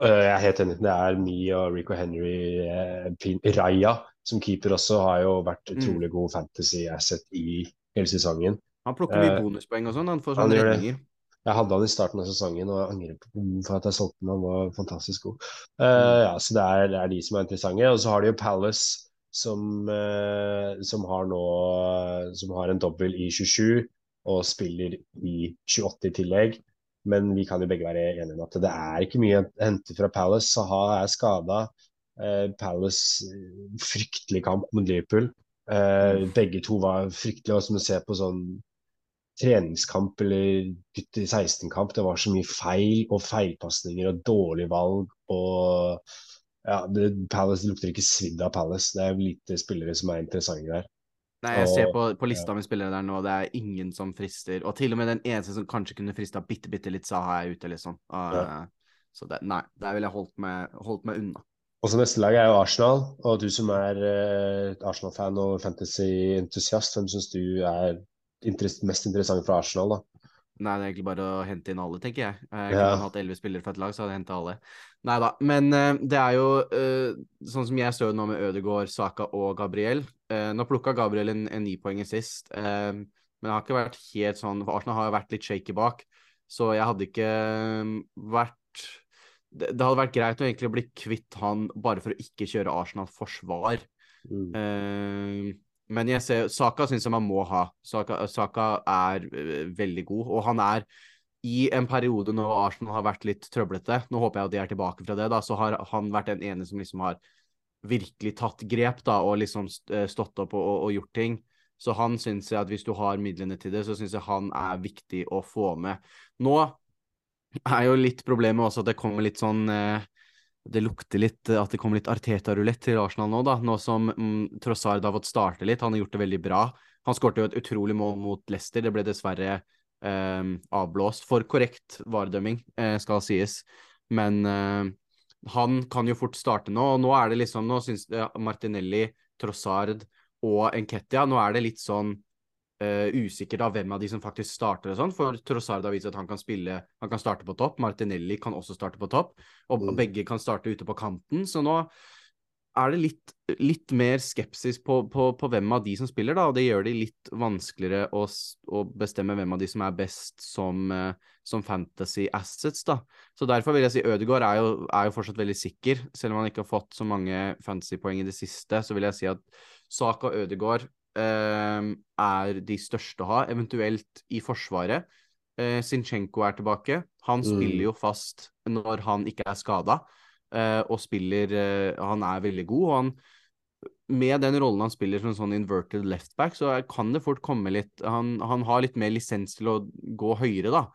[SPEAKER 1] Øh, Jeg er helt enig. Det er Me og Rico Henry. eh, Raja som keeper også har jo vært
[SPEAKER 2] Mm.
[SPEAKER 1] utrolig god fantasy asset i hele sesongen.
[SPEAKER 2] Han plukker mye
[SPEAKER 1] Eh,
[SPEAKER 2] bonuspoeng og sånn, han får sånne redninger.
[SPEAKER 1] Jeg hadde han i starten av sesongen og angrer på at jeg solgte han. Han var fantastisk god. Eh,
[SPEAKER 2] Mm.
[SPEAKER 1] ja, så det er, det er de som er interessante. Og så har de jo Palace som, eh, som har nå Som har en dobbel i 27 og spiller i 28 i tillegg. Men vi kan jo begge være enige om at det er ikke mye å hente fra Palace. Saha er skada. Eh, Palace eh, fryktelig kamp mot Liverpool. Eh, begge to var fryktelige. Og som du ser på sånn treningskamp eller gutt i 16-kamp, det var så mye feil og feilpasninger og dårlige valg. Og ja, det, Palace lukter ikke svidd av Palace. Det er lite spillere som er interessante der.
[SPEAKER 2] Nei, jeg ser på, på lista med spillere der nå, det er ingen som frister. Og til og med den eneste som kanskje kunne frista bitte, bitte litt, Saha er ute, liksom. Uh, Så det, nei, der ville jeg holdt meg, holdt meg unna.
[SPEAKER 1] Og så neste lag er jo Arsenal. Og du som er uh, Arsenal-fan og fantasy-entusiast, hvem syns du er interess mest interessant fra Arsenal, da?
[SPEAKER 2] Nei, det er egentlig bare å hente inn alle, tenker jeg. Jeg
[SPEAKER 1] Ja.
[SPEAKER 2] kunne hatt elleve spillere for et lag, så hadde jeg henta alle. Nei da. Men uh, det er jo uh, sånn som jeg står nå med Ødegaard, Saka og Gabriel. Uh, nå plukka Gabriel en, en nipoenger sist, eh, men det har ikke vært helt sånn for Arsenal har jo vært litt shaky bak, så jeg hadde ikke eh, vært det, det hadde vært greit å egentlig bli kvitt han bare for å ikke kjøre Arsenal-forsvar.
[SPEAKER 1] Mm.
[SPEAKER 2] Men jeg ser, Saka syns jeg man må ha. Saka, Saka er eh, veldig god, og han er i en periode når Arsenal har vært litt trøblete, nå håper jeg at de er tilbake fra det, da, så har han vært den ene som liksom har virkelig tatt grep da, og liksom eh, stått opp og, og gjort ting. Så han syns jeg at hvis du har midlene til det, så syns jeg han er viktig å få med. Nå er jo litt problemet også at det kommer litt sånn eh, det lukter litt eh, at det kommer litt Arteta-rulett til Arsenal nå, da. Nå som mm, Trossard har fått starte litt. Han har gjort det veldig bra. Han skårte jo et utrolig mål mot Leicester. Det ble dessverre eh, avblåst for korrekt varedømming, eh, skal sies. Men eh, han kan jo fort starte nå, og nå er det liksom Nå syns Martinelli, Trossard og Enketia Nå er det litt sånn eh, usikkert av hvem av de som faktisk starter og sånn, for Trossard har vist at han kan spille Han kan starte på topp, Martinelli kan også starte på topp, og
[SPEAKER 1] Mm.
[SPEAKER 2] begge kan starte ute på kanten, så nå er det litt, litt mer skepsis på, på, på hvem av de som spiller, da, og det gjør det litt vanskeligere å, å bestemme hvem av de som er best som, eh, som fantasy assets, da. Så derfor vil jeg si Ødegaard er jo, er jo fortsatt veldig sikker, selv om han ikke har fått så mange fantasypoeng i det siste, så vil jeg si at Saka og Ødegaard er de største å ha, eventuelt i Forsvaret. Eh, Sinchenko er tilbake. Han
[SPEAKER 1] Mm.
[SPEAKER 2] spiller jo fast når han ikke er skada, eh, og spiller eh, Han er veldig god. og han med den rollen han spiller som en sånn inverted leftback, så kan det fort komme litt Han, han har litt mer lisens til å gå høyere, da.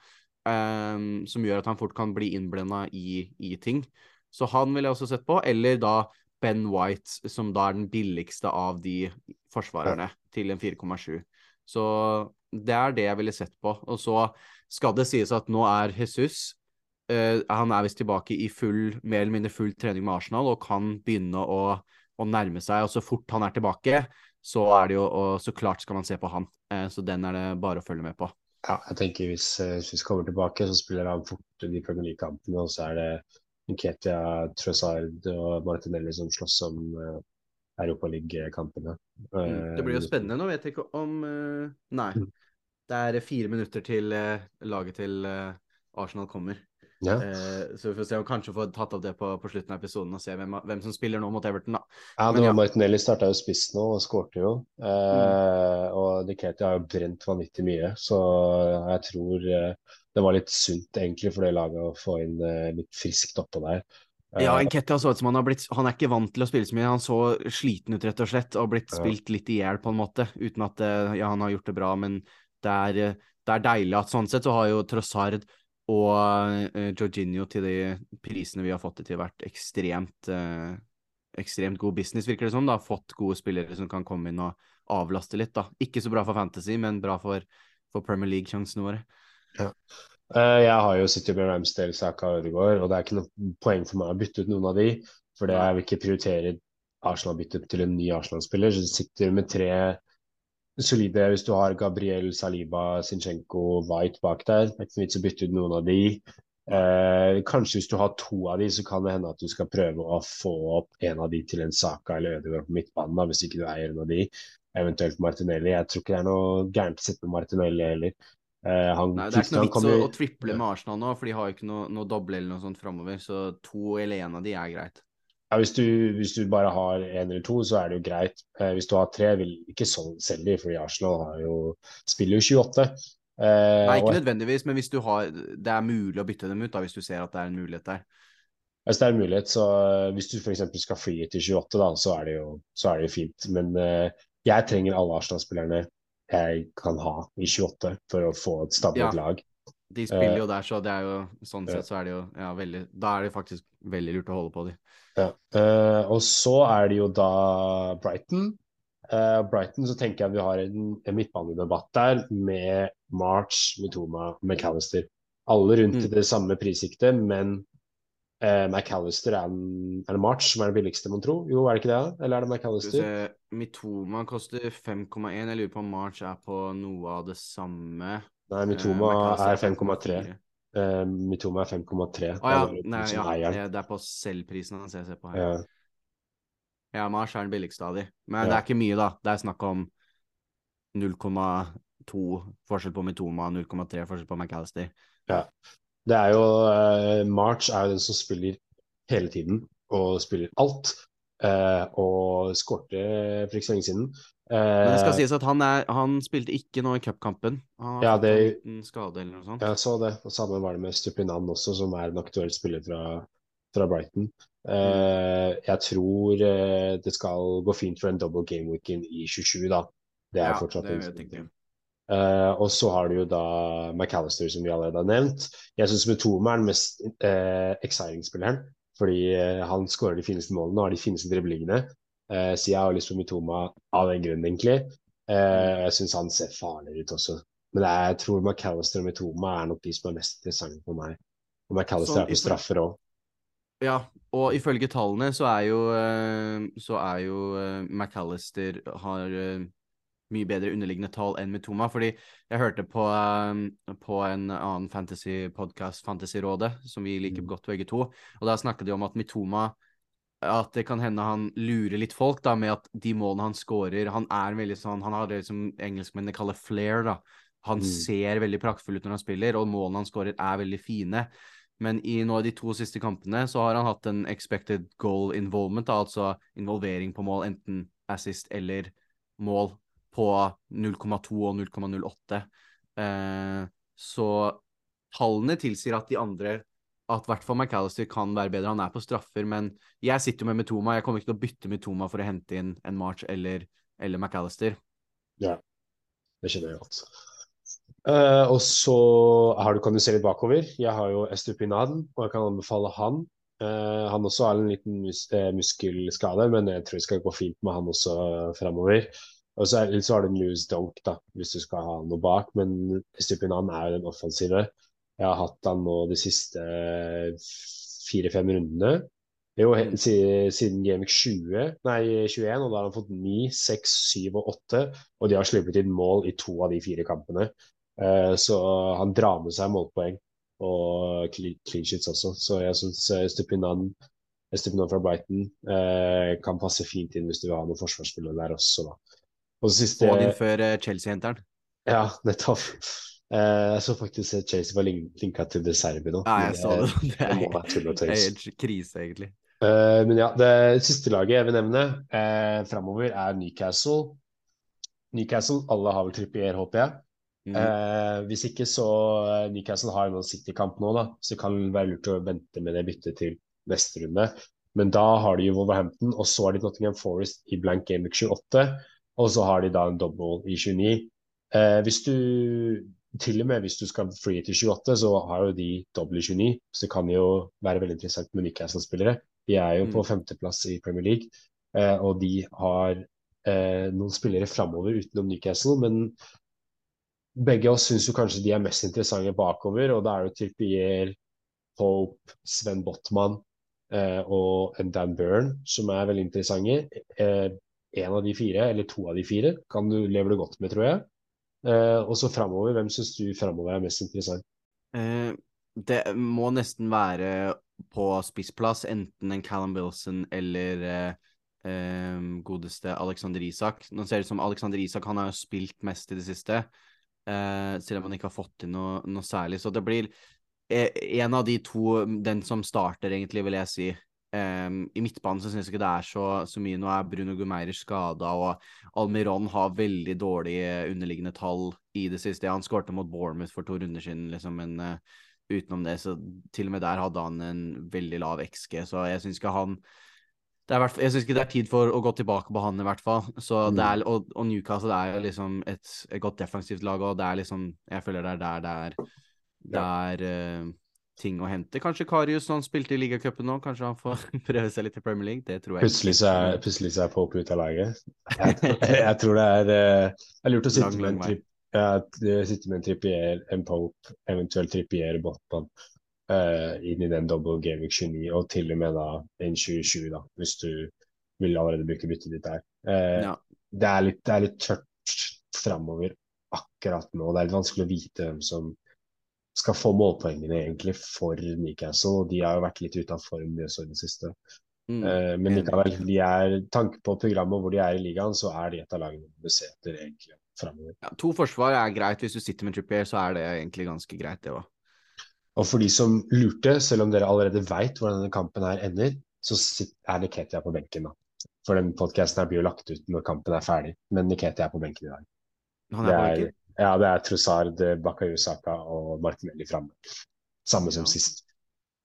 [SPEAKER 2] um, som gjør at han fort kan bli innblenda i, i ting. Så han ville jeg også sett på. Eller da Ben White, som da er den billigste av de forsvarerne, til en 4,7. Så det er det jeg ville sett på. Og så skal det sies at nå er Jesus uh, Han er visst tilbake i full, mer eller mindre full trening med Arsenal og kan begynne å, å nærme seg. Og så fort han er tilbake, så er det jo Og så klart skal man se på han. Uh, så den er det bare å følge med på.
[SPEAKER 1] Ja, jeg tenker hvis eh, Jesus kommer tilbake, så spiller han fort de Premier League-kampene, og så er det Nketia, Trossard og Martinelli som slåss om uh, europaligakampene.
[SPEAKER 2] Uh, Mm. Det blir jo
[SPEAKER 1] Eh,
[SPEAKER 2] spennende. Nå vet jeg ikke om uh, Nei.
[SPEAKER 1] Mm.
[SPEAKER 2] Det er fire minutter til uh, laget til eh, Arsenal kommer.
[SPEAKER 1] Ja.
[SPEAKER 2] Eh, så vi får se om kanskje får tatt opp det på, på slutten av episoden og se hvem, hvem som spiller nå mot Everton, da.
[SPEAKER 1] Ja, det
[SPEAKER 2] ja.
[SPEAKER 1] Martinelli starta jo spiss nå og skårte jo. Eh, og Niketia har jo brent vanvittig mye, så jeg tror eh, det var litt sunt egentlig for det laget å få inn eh, litt friskt oppå der. Eh,
[SPEAKER 2] Ja, Enketia så ut som han har blitt Han er ikke vant til å spille så mye. Han så sliten ut, rett og slett, og blitt spilt litt i hjel, på en måte. Uten at eh, Ja, han har gjort det bra, men det er, det er deilig at sånn sett så har jo Trossard og uh, Jorginho til de prisene vi har fått det til, vært ekstremt uh, ekstremt god business, virker det som. da, Fått gode spillere som kan komme inn og avlaste litt. da. Ikke så bra for Fantasy, men bra for, for Premier League-sjansene våre.
[SPEAKER 1] Eh, jeg har jo sittet med Ramsdale, Saka og Ødegaard, og det er ikke noe poeng for meg å bytte ut noen av de, for det jeg vil ikke prioritere Arsenal-bytte til en ny Arsenal-spiller. Så sitter med tre solide hvis du har Gabriel, Saliba, Sinchenko, White bak der. Det er ikke noe vits å bytte ut noen av de. Eh, kanskje hvis du har to av de, så kan det hende at du skal prøve å få opp en av de til en Saka eller Ødegaard på midtbanen, da, hvis ikke du eier en av de. Eventuelt Martinelli. Jeg tror ikke det er noe gærent å sitte med Martinelli heller. Eh, han,
[SPEAKER 2] Nei, det er ikke noe vits å, å, triple med Arsenal nå, for de har jo ikke noe, noe doble eller noe sånt framover. Så to eller én av de er greit.
[SPEAKER 1] Ja, hvis du, hvis du, bare har én eller to, så er det jo greit. Eh, hvis du har tre, vil ikke selge de, fordi Arsenal har jo, spiller jo 28. Uh,
[SPEAKER 2] eh, Nei, ikke og, nødvendigvis, men hvis du har, det er mulig å bytte dem ut, da, hvis du ser at det er en mulighet der.
[SPEAKER 1] Hvis det er en mulighet, så Hvis du f.eks. skal fly til 28, da, så er det jo, så er det jo fint. Men jeg trenger alle Arsenal-spillerne jeg kan ha i 28 for å få et stabilt ja. lag.
[SPEAKER 2] De spiller jo der, så det er jo sånn sett så er det jo ja, veldig Da er det faktisk veldig lurt å holde på de.
[SPEAKER 1] Ja. Uh, og så er det jo da Brighton. Uh, Brighton så tenker jeg vi har en, en midtbanedebatt der med March, Mitoma, McAllister. Alle rundt mm. i det samme prissiktet, men Uh, McAllister er, en, er det March som er det billigste, mon tro? Jo, er det ikke det? Eller er det McAllister?
[SPEAKER 2] Mitoma koster 5,1. Jeg lurer på om March er på noe av det samme.
[SPEAKER 1] Nei, Mitoma er 5,3. Uh, Mitoma er 5,3.
[SPEAKER 2] Ah, ja. Nei, ja. Det er på selvprisen hans jeg ser på her. Ja, ja March er den billigste av de. Men det er ikke mye, da. Det er snakk om 0,2 forskjell på Mitoma, 0,3 forskjell på McAllister.
[SPEAKER 1] Ja. Det er jo uh, March er jo den som spiller hele tiden og spiller alt. Uh, og skårte for ikke så lenge siden. Uh,
[SPEAKER 2] Men det skal sies at han, er, han spilte ikke nå i cupkampen. Han
[SPEAKER 1] har ja, det,
[SPEAKER 2] en skade eller noe sånt.
[SPEAKER 1] Jeg så det. Og samme var det med Stupinan også, som er en aktuell spiller fra, fra Brighton. Mm. Jeg tror det skal gå fint for en double game weekend i 27, da. Det er ja, fortsatt det vet jeg Uh, og så har du jo da McAllister, som vi allerede har nevnt. Jeg syns Metoma er den mest uh, exciting-spilleren. Fordi uh, han skårer de fineste målene og har de fineste driblingene. Uh, så jeg har lyst på Mitoma av den grunn, egentlig. jeg syns han ser farligere ut også. Men jeg tror McAllister og Mitoma er nok de som er mest interessante for meg. Og McAllister er på straffer òg.
[SPEAKER 2] Ja, og ifølge tallene så er jo, så er jo McAllister har mye bedre underliggende tall enn Mitoma. Fordi jeg hørte på, på en annen fantasy-podkast, Fantasyrådet, som vi liker mm. godt begge to, og da snakket de om at Mitoma at det kan hende han lurer litt folk da, med at de målene han scorer Han er veldig sånn, han har det som engelskmennene kaller flair. da. Han mm. ser veldig praktfull ut når han spiller, og målene han scorer er veldig fine. Men i nå de to siste kampene så har han hatt en expected goal involvement, da, altså involvering på mål, enten assist eller mål på 0,2 og 0,08. Eh, så tallene tilsier at de andre at i hvert fall McAllister kan være bedre. Han er på straffer, men jeg sitter jo med Metoma. Jeg kommer ikke til å bytte Metoma for å hente inn en March eller, eller McAllister.
[SPEAKER 1] Ja, det skjønner jeg godt. Uh, og så du, kan du se litt bakover. Jeg har jo Estupinaden, og jeg kan anbefale han. Uh, han også har en liten mus uh, muskelskade, men jeg tror det skal gå fint med han også framover. Og så, er, så har du News Donk, da, hvis du skal ha noe bak. Men Estupinan er jo den offensive. Jeg har hatt han nå de siste fire-fem rundene. Jo, mm. siden Gameweek 20, nei 21, og da har han fått 9, 6, 7 og 8. Og de har sluppet inn mål i to av de fire kampene. Uh, så han drar med seg målpoeng og clean sheets også. Så jeg syns uh, Stupinan, Stupinan fra Brighton kan passe fint inn hvis du vil ha noen forsvarsspillere der også. da.
[SPEAKER 2] Og siste... Få din før eh, Chelsea-henteren.
[SPEAKER 1] Ja, nettopp. Uh, jeg så faktisk at Chase var linka til reserve nå.
[SPEAKER 2] Nei, jeg så det. Det er, det er helt krise, egentlig.
[SPEAKER 1] Uh, men ja, det siste laget jeg vil nevne uh, framover, er Newcastle. Newcastle, alle har vel Trippier, håper jeg. Mm. Uh, hvis ikke, så Newcastle har en City-kamp nå, da, så det kan være lurt å vente med det byttet til neste runde. Men da har de jo Wolverhampton, og så har de Nottingham Forest i blank game 28. Og så har de da en double i 29. Eh, hvis du til og med hvis du skal free til 28, så har jo de doble 29. Så det kan jo være veldig interessant med Newcastle-spillere. De er jo mm. på femteplass i Premier League, eh, og de har eh, noen spillere framover utenom Newcastle. Men begge oss syns jo kanskje de er mest interessante bakover, og da er det Trippier, Pope, Sven Botman eh, og Dan Byrne som er veldig interessante. Eh, en av de fire, eller to av de fire, kan du, lever du godt med, tror jeg. Eh, og så framover, hvem syns du framover er mest interessant?
[SPEAKER 2] Eh, det må nesten være på spissplass, enten en Callum Wilson eller eh, eh, godeste Alexander Isak. Nå ser det ut som Alexander Isak han har jo spilt mest i det siste, eh, selv om han ikke har fått til noe, noe særlig. Så det blir eh, en av de to, den som starter, egentlig, vil jeg si. Um, I midtbanen så syns jeg ikke det er så, så, mye. Nå er Bruno Gumeirer skada, og Almiron har veldig dårlige underliggende tall i det siste. Han skårte mot Bournemouth for to runder siden, liksom, men uh, utenom det, så til og med der hadde han en veldig lav XG, så jeg syns ikke han er, jeg syns ikke det er tid for å gå tilbake på han, i hvert fall. Så mm. det er, og, og, Newcastle er jo liksom et, et, godt defensivt lag, og det er liksom Jeg føler det er der det er, det er uh, ting å hente. Kanskje Karius, når han spilte i ligacupen nå, kanskje han får prøve seg litt i Premier League? Det tror jeg
[SPEAKER 1] Plutselig så er, plutselig så er Pope ute av laget. Jeg, jeg, tror det er, uh, er lurt å sitte med en tripp ja, sitte med en trippier, en Pope, eventuelt trippier Botman uh, inn i den double gaming 29, og til og med da en 2020, da, hvis du vil allerede bruke byttet ditt der. Uh, ja. det, er litt, det, er litt, tørt framover akkurat nå. Det er litt vanskelig å vite hvem som skal få målpoengene egentlig for Newcastle. og De har jo vært litt ute av form i det siste. Mm, uh, men likevel, de er, tanke på programmet hvor de er i ligaen, så er de et av lagene du ser etter egentlig
[SPEAKER 2] framover. Ja, to forsvar er greit. Hvis du sitter med Trippier, så er det egentlig ganske greit, det òg.
[SPEAKER 1] Og for de som lurte, selv om dere allerede veit hvordan denne kampen her ender, så er Niketia på benken, da. For den podkasten blir jo lagt ut når kampen er ferdig, men Niketia er på benken i dag.
[SPEAKER 2] Han er, det er
[SPEAKER 1] Ja, det er Trossard, Bakayusaka og Martinelli framme. Samme som sist.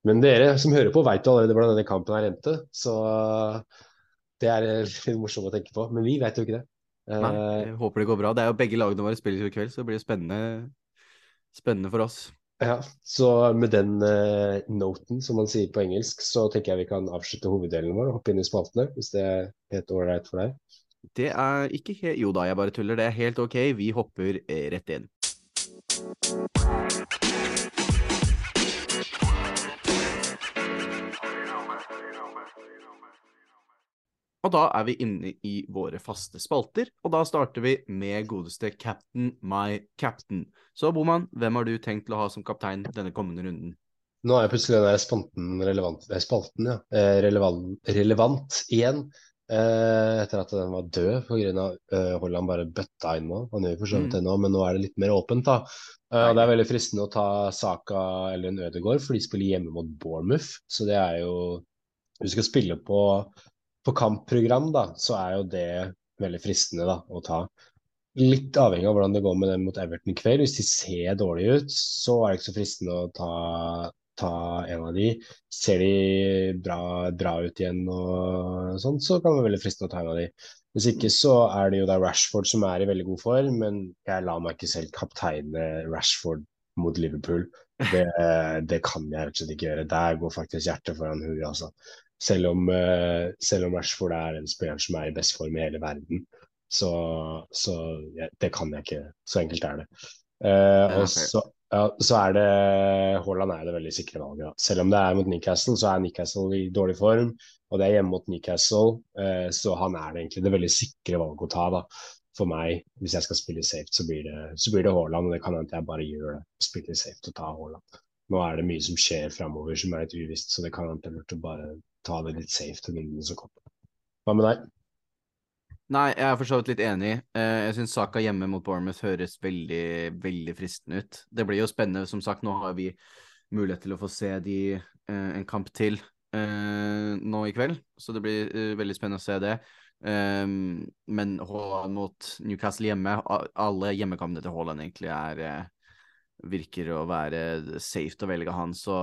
[SPEAKER 1] Men dere som hører på, veit jo allerede hvordan denne kampen her endte, så det er litt morsomt å tenke på. Men vi vet jo ikke det.
[SPEAKER 2] Nei, eh, jeg håper det går bra. Det er jo begge lagene våre spiller i kveld, så det blir spennende, spennende for oss.
[SPEAKER 1] Ja, så med den uh, noten, som man sier på engelsk, så tenker jeg vi kan avslutte hoveddelen vår og hoppe inn i spaltene, hvis det er helt ålreit for deg?
[SPEAKER 2] Det er ikke helt Jo da, jeg bare tuller. Det er helt ok. Vi hopper eh, rett inn. Og da er vi inne i våre faste spalter, og da starter vi med godeste Captain My Captain. Så Boman, hvem har du tenkt til å ha som kaptein denne kommende runden?
[SPEAKER 1] Nå er plutselig den spalten relevant, spalten, ja, eh, relevant, relevant igjen. Eh, etter at den var død pga. Uh, Holland bare bøtta inn nå. Han gjør for så vidt mm. det nå, men nå er det litt mer åpent. da. Uh, det er veldig fristende å ta Saka eller en Ødegaard, for de spiller hjemme mot Bournemouth. Så det er jo Hvis Du skal spille på på kampprogram, da, så er jo det veldig fristende da, å ta. Litt avhengig av hvordan det går med dem mot Everton i kveld. Hvis de ser dårlige ut, så er det ikke så fristende å ta, ta en av de. Ser de bra, bra, ut igjen og sånn, så kan det være veldig fristende å ta en av de. Hvis ikke så er det jo da Rashford som er i veldig god form, men jeg lar meg ikke selv kapteine Rashford mot Liverpool. Det, det kan jeg rett og slett ikke gjøre. Der går faktisk hjertet foran huet, altså. Selv om, uh, selv om Rashford er en spiller som er i best form i hele verden, så, så ja, det kan jeg ikke. Så enkelt er det. Uh, og så, ja, så, er det Haaland er det veldig sikre valget. Selv om det er mot Newcastle, så er Newcastle i dårlig form. Og det er hjemme mot Newcastle, eh, så han er det egentlig det veldig sikre valget å ta. da. For meg, hvis jeg skal spille safe, så blir det, så blir det Haaland. Og det kan hende jeg bare gjør det. Spiller safe og ta Haaland. Nå er det mye som skjer framover som er litt uvisst, så det kan hende at jeg bare ta det litt safe til rundene som kommer. Hva med deg?
[SPEAKER 2] Nei, jeg er for så vidt litt enig. Eh, jeg syns saka hjemme mot Bournemouth høres veldig, veldig fristende ut. Det blir jo spennende. Som sagt, nå har vi mulighet til å få se de eh, en kamp til eh, nå i kveld, så det blir veldig spennende å se det. men Haaland mot Newcastle hjemme, alle hjemmekampene til Haaland egentlig er virker å være safe å velge han, så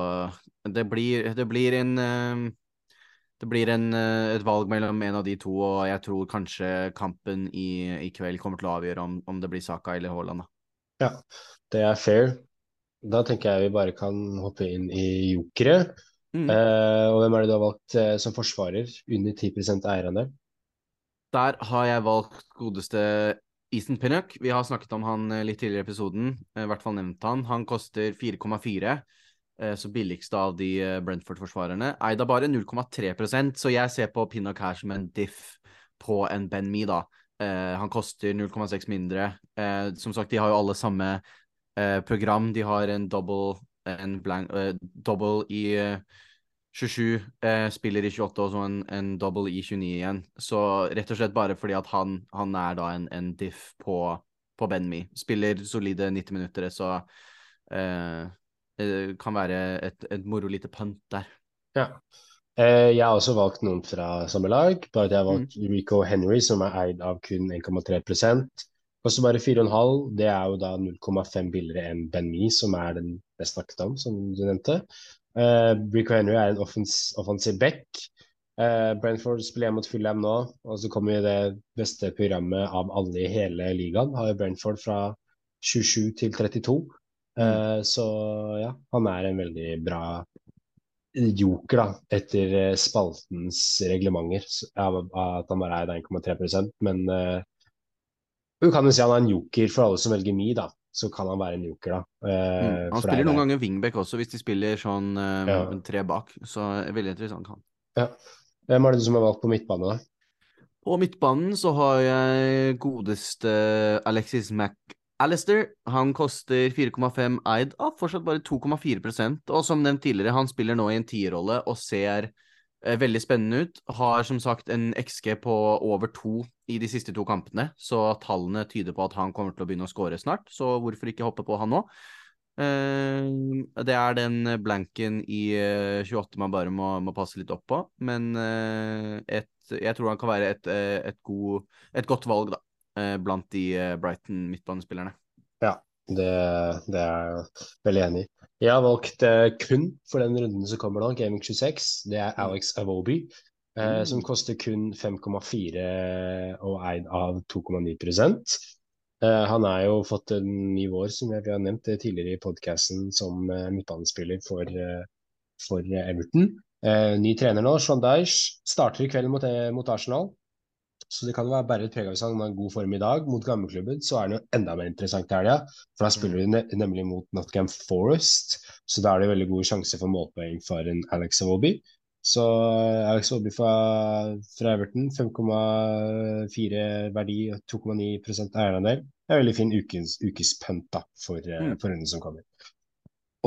[SPEAKER 2] det blir, det blir en det blir en, eh, et valg mellom en av de to, og jeg tror kanskje kampen i, i kveld kommer til å avgjøre om, om det blir Saka eller Haaland.
[SPEAKER 1] Ja, det er fair. Da tenker jeg vi bare kan hoppe inn i jokere. Mm. Eh, og hvem er det du har valgt eh, som forsvarer? Under 10% eierandel?
[SPEAKER 2] Der har jeg valgt godeste Easton Pinnock, vi har snakket om han litt tidligere i episoden, i hvert fall nevnt han. Han koster 4,4, så billigste av de Brentford-forsvarerne. Eid av bare 0,3% så jeg ser på Pinnock her som en diff på en Ben Me, da. han koster 0,6 mindre. som sagt, de har jo alle samme program. De har en double en blank, double i uh, 27, eh, spiller i 28 og så en, en, double i 29 igjen. Så rett og slett bare fordi at han, han er da en, en diff på, på Ben Me. Spiller solide 90 minutter, så det kan være et, et moro lite punt der.
[SPEAKER 1] Ja. Jeg har også valgt noen fra samme lag, bare at jeg har valgt mm. Rico Henry, som er eid av kun 1,3% Koster bare 4,5. Det er jo da 0,5 billigere enn Ben Me, som er den jeg snakket om, som du nevnte. Eh, Rico Henry er en offens offensiv back. Eh, Brentford spiller mot Fulham nå, og så kommer det beste programmet av alle i hele ligaen. Har jo Brentford fra 27 til 32. Uh, mm. Så ja, han er en veldig bra joker da, etter spaltens reglementer. At han bare er 1,3% men uh, du kan jo si han er en joker for alle som velger Mi, da. Så kan han være en joker, da.
[SPEAKER 2] Uh, mm. Han spiller noen ganger wingback også, hvis de spiller sånn uh, ja. tre bak. Så veldig interessant, han.
[SPEAKER 1] Ja. Hvem er det du som har valgt på midtbane, da?
[SPEAKER 2] På midtbanen så har jeg godeste Alexis McAllister. Han koster 4,5 eid av fortsatt bare 2,4% Og som nevnt tidligere, han spiller nå i en tierrolle og ser Eh, veldig spennende ut. Har som sagt en XG på over to i de siste to kampene, så tallene tyder på at han kommer til å begynne å skåre snart. Så hvorfor ikke hoppe på han nå? Eh, det er den blanken i 28 eh, man bare må, må passe litt opp på, men et, jeg tror han kan være et, et, god, et godt valg, da, blant de Brighton midtbanespillerne.
[SPEAKER 1] Ja, det, det er jeg veldig enig i. Jeg har valgt uh, kun for den runden som kommer nå, Gaming 26. Det er mm. Alex Avobi, uh, mm. som koster kun 5,4 og eid av 2,9 uh, Han har jo fått en ny vår, som vi har nevnt tidligere i podkasten, som uh, midtbanespiller for, for Everton. ny trener nå, Sean Dyche, starter i kveld mot, mot Arsenal. Så det kan være bare et preg av hvis han har god form i dag. Mot gamleklubben så er han jo enda mer interessant til helga. For da spiller mm. de nemlig mot Nottingham Forest, så da er det veldig god sjanse for målpoeng for en Alex Awobi. Så eh, Alex Awobi fra, fra Everton, 5,4 verdi og 2,9 eierandel. Det er veldig fin ukes, ukes punt da, for, eh, mm. for runden som kommer.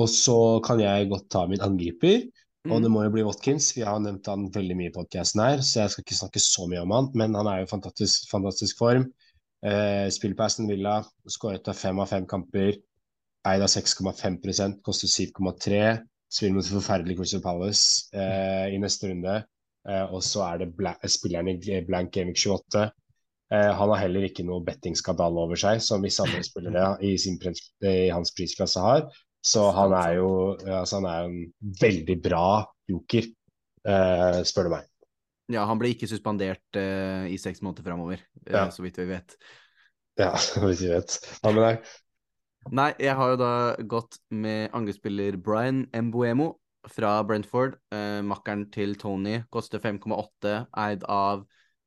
[SPEAKER 1] Og så kan jeg godt ta min angriper. Og det mm. må jo bli Watkins. Vi har nevnt han veldig mye i podkasten her, så jeg skal ikke snakke så mye om han, men han er jo i fantastisk, fantastisk form. Eh, spiller på Aston Villa, skåret av fem av fem kamper. Eid av 6,5% koster 7,3. Spiller mot forferdelig Crystal Palace eh, i neste runde. Eh, og så er det spilleren i Blank Gaming 28. Eh, han har heller ikke noe bettingskandale over seg, som visse andre spillere i, sin, i hans prisklasse har. Så han er jo altså han er en veldig bra joker, eh, spør du meg.
[SPEAKER 2] Ja, han ble ikke suspendert eh, i seks måneder framover, eh, ja. så vidt vi vet.
[SPEAKER 1] Ja, så vidt vi vet. Hva med deg?
[SPEAKER 2] Nei, jeg har jo da gått med angrepsspiller Brian Mbuemo fra Brentford. makkeren til Tony koster 5,8, eid av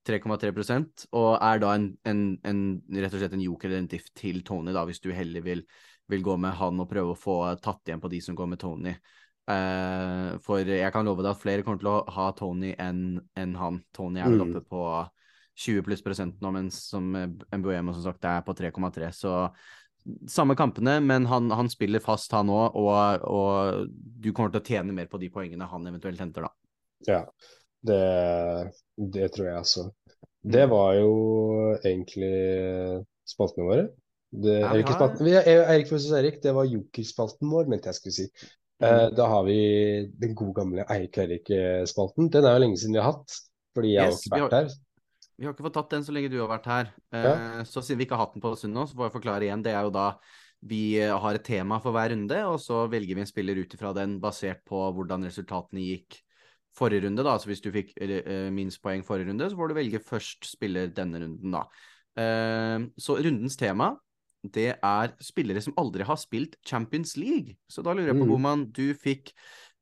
[SPEAKER 2] 3,3 og er da en, en, en, rett og slett en joker eller en diff til Tony, da, hvis du heller vil vil gå med han og prøve å få tatt igjen på de som går med Tony. Uh, for jeg kan love deg at flere kommer til å ha Tony enn en han. Tony er vel mm. oppe på 20 pluss prosent nå, mens som Mbuemo som sagt er på 3,3. Så samme kampene, men han, han spiller fast, han òg, og, og, du kommer til å tjene mer på de poengene han eventuelt henter, da.
[SPEAKER 1] Ja, det, det tror jeg altså. Det var jo egentlig spaltene våre. Det, ja, Erik, har... vi, Erik versus Erik, det var jokerspalten vår, mente jeg skulle si. Mm. Eh, da har vi den gode gamle Eirik-Erik-spalten. Den er jo lenge siden vi har hatt, fordi jeg yes, har ikke vært her.
[SPEAKER 2] Vi har ikke fått tatt den så lenge du har vært her. Eh, ja. Så siden vi ikke har hatt den på stund nå, så får jeg forklare igjen. Det er jo da vi har et tema for hver runde, og så velger vi en spiller ut ifra den basert på hvordan resultatene gikk forrige runde. da, så Hvis du fikk uh, minst poeng forrige runde, så får du velge først spiller denne runden. da. så rundens tema det er spillere som aldri har spilt Champions League. Så da lurer jeg på, mm. Boman, du fikk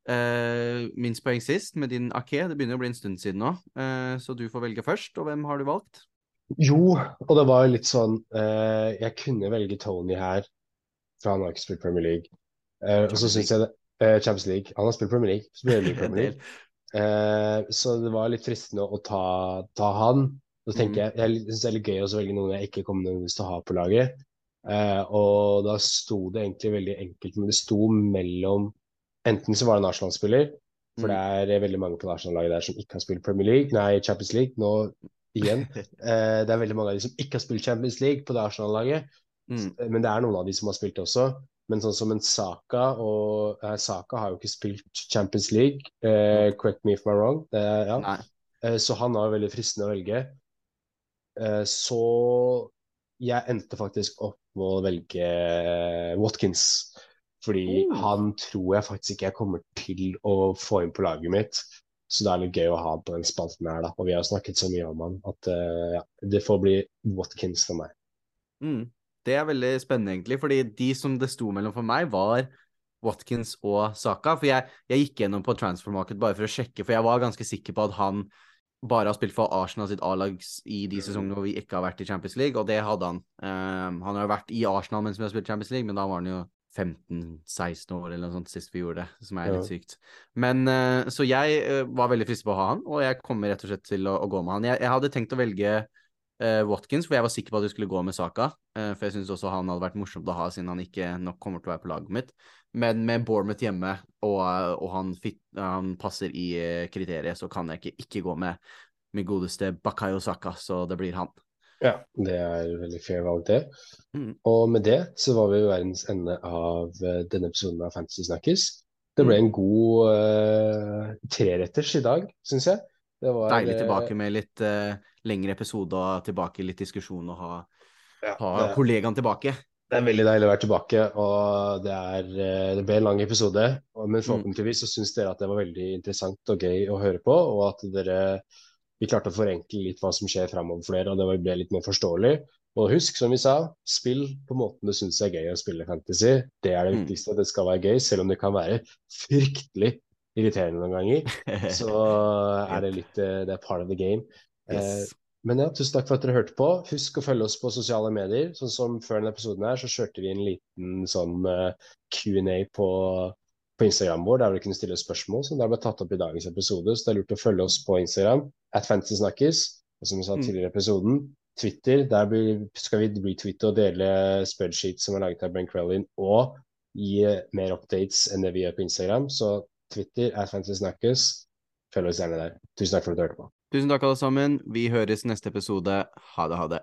[SPEAKER 2] eh, minst poeng sist med din Ake. Det begynner å bli en stund siden nå, eh, så du får velge først. Og hvem har du valgt?
[SPEAKER 1] Jo, og det var litt sånn eh, Jeg kunne velge Tony her, for han har ikke spilt Premier League. Eh, og så syns jeg det, eh, Champions League. Han har spilt Premier League. Så blir det Premier. League. Eh, så det var litt fristende å ta, ta han. Så tenker
[SPEAKER 2] Mm.
[SPEAKER 1] jeg Jeg syns det er litt gøy å velge noen jeg ikke kommer nødvendigvis til å ha på laget. Eh, og da sto det egentlig veldig enkelt, men det sto mellom Enten så var det en Arsenal-spiller, for det er veldig mange på Arsenal-laget der som ikke har spilt Premier League, nei, Champions League nå igjen. Eh, det er veldig mange av de som ikke har spilt Champions League på det Arsenal-laget,
[SPEAKER 2] Mm.
[SPEAKER 1] men det er noen av de som har spilt også. Men sånn som en Saka og eh, Saka har jo ikke spilt Champions League, eh, correct me if I'm wrong. Ja. Eh, så han var veldig fristende å velge. Eh, så jeg endte faktisk opp med å velge Watkins. Fordi
[SPEAKER 2] mm.
[SPEAKER 1] han tror jeg faktisk ikke jeg kommer til å få inn på laget mitt. Så det er litt gøy å ha han på den spalten her, da. Og vi har snakket så mye om han at uh, ja, det får bli Watkins for meg.
[SPEAKER 2] Mm. Det er veldig spennende, egentlig, fordi de som det sto mellom for meg, var Watkins og Saka. For jeg, jeg gikk gjennom på Transfer Market bare for å sjekke, for jeg var ganske sikker på at han bare har spilt for Arsenal sitt A-lag i de sesongene hvor vi ikke har vært i Champions League, og det hadde han. Um, han har jo vært i Arsenal mens vi har spilt Champions League, men da var han jo 15-16 år eller noe sånt sist vi gjorde det, som er litt sykt. Men uh, Så jeg uh, var veldig fristet på å ha han, og jeg kommer rett og slett til å, å gå med han. Jeg, jeg hadde tenkt å velge Watkins, for jeg var sikker på at du skulle gå med Saka. eh, for jeg syns også han hadde vært morsomt å ha, siden han ikke nok kommer til å være på laget mitt. Men med Bournemouth hjemme, og, og han, fit, han passer i eh, kriteriet, så kan jeg ikke ikke gå med min godeste Bakayo Saka, så det blir han.
[SPEAKER 1] Ja, det er veldig fair valg, det.
[SPEAKER 2] Mm.
[SPEAKER 1] Og med det så var vi ved verdens ende av eh, denne episoden av Fantasy Snakkes. Det ble en god uh, treretters i dag, syns jeg. Det var,
[SPEAKER 2] Deilig
[SPEAKER 1] eh,
[SPEAKER 2] tilbake med litt eh, lengre episode og tilbake litt diskusjon og ha,
[SPEAKER 1] ja,
[SPEAKER 2] ha
[SPEAKER 1] det,
[SPEAKER 2] kollegaen tilbake.
[SPEAKER 1] det er veldig deilig å være tilbake, og det, er, eh, det ble en lang episode.
[SPEAKER 2] Mm.
[SPEAKER 1] Men forhåpentligvis så syns dere at det var veldig interessant og gøy å høre på, og at dere vi klarte å forenkle litt hva som skjer framover for dere, og det ble litt mer forståelig. Og husk, som vi sa, spill på måten du syns er gøy å spille fantasy. Det er det
[SPEAKER 2] Mm.
[SPEAKER 1] viktigste, at det skal være gøy, selv om det kan være fryktelig irriterende noen ganger. Så er det litt eh, Det er part of the game. Eh,
[SPEAKER 2] yes.
[SPEAKER 1] Men ja, tusen takk for at dere hørte på. Husk å følge oss på sosiale medier. Sånn som før denne episoden her, så kjørte vi en liten sånn eh, Q&A på, på Instagram vår, der dere kunne stille spørsmål som det ble tatt opp i dagens episode. Så det er lurt å følge oss på Instagram, at fantasysnakkes. Og som vi sa
[SPEAKER 2] Mm.
[SPEAKER 1] tidligere i episoden, Twitter, der skal vi retweete og dele spreadsheets som er laget av Ben Crellin, og gi mer updates enn det vi gjør på Instagram. Så Twitter, at fantasysnakkes, følg oss gjerne der. Tusen takk for at du hørte på.
[SPEAKER 2] Tusen takk, alle sammen. Vi høres neste episode. Ha det, ha det.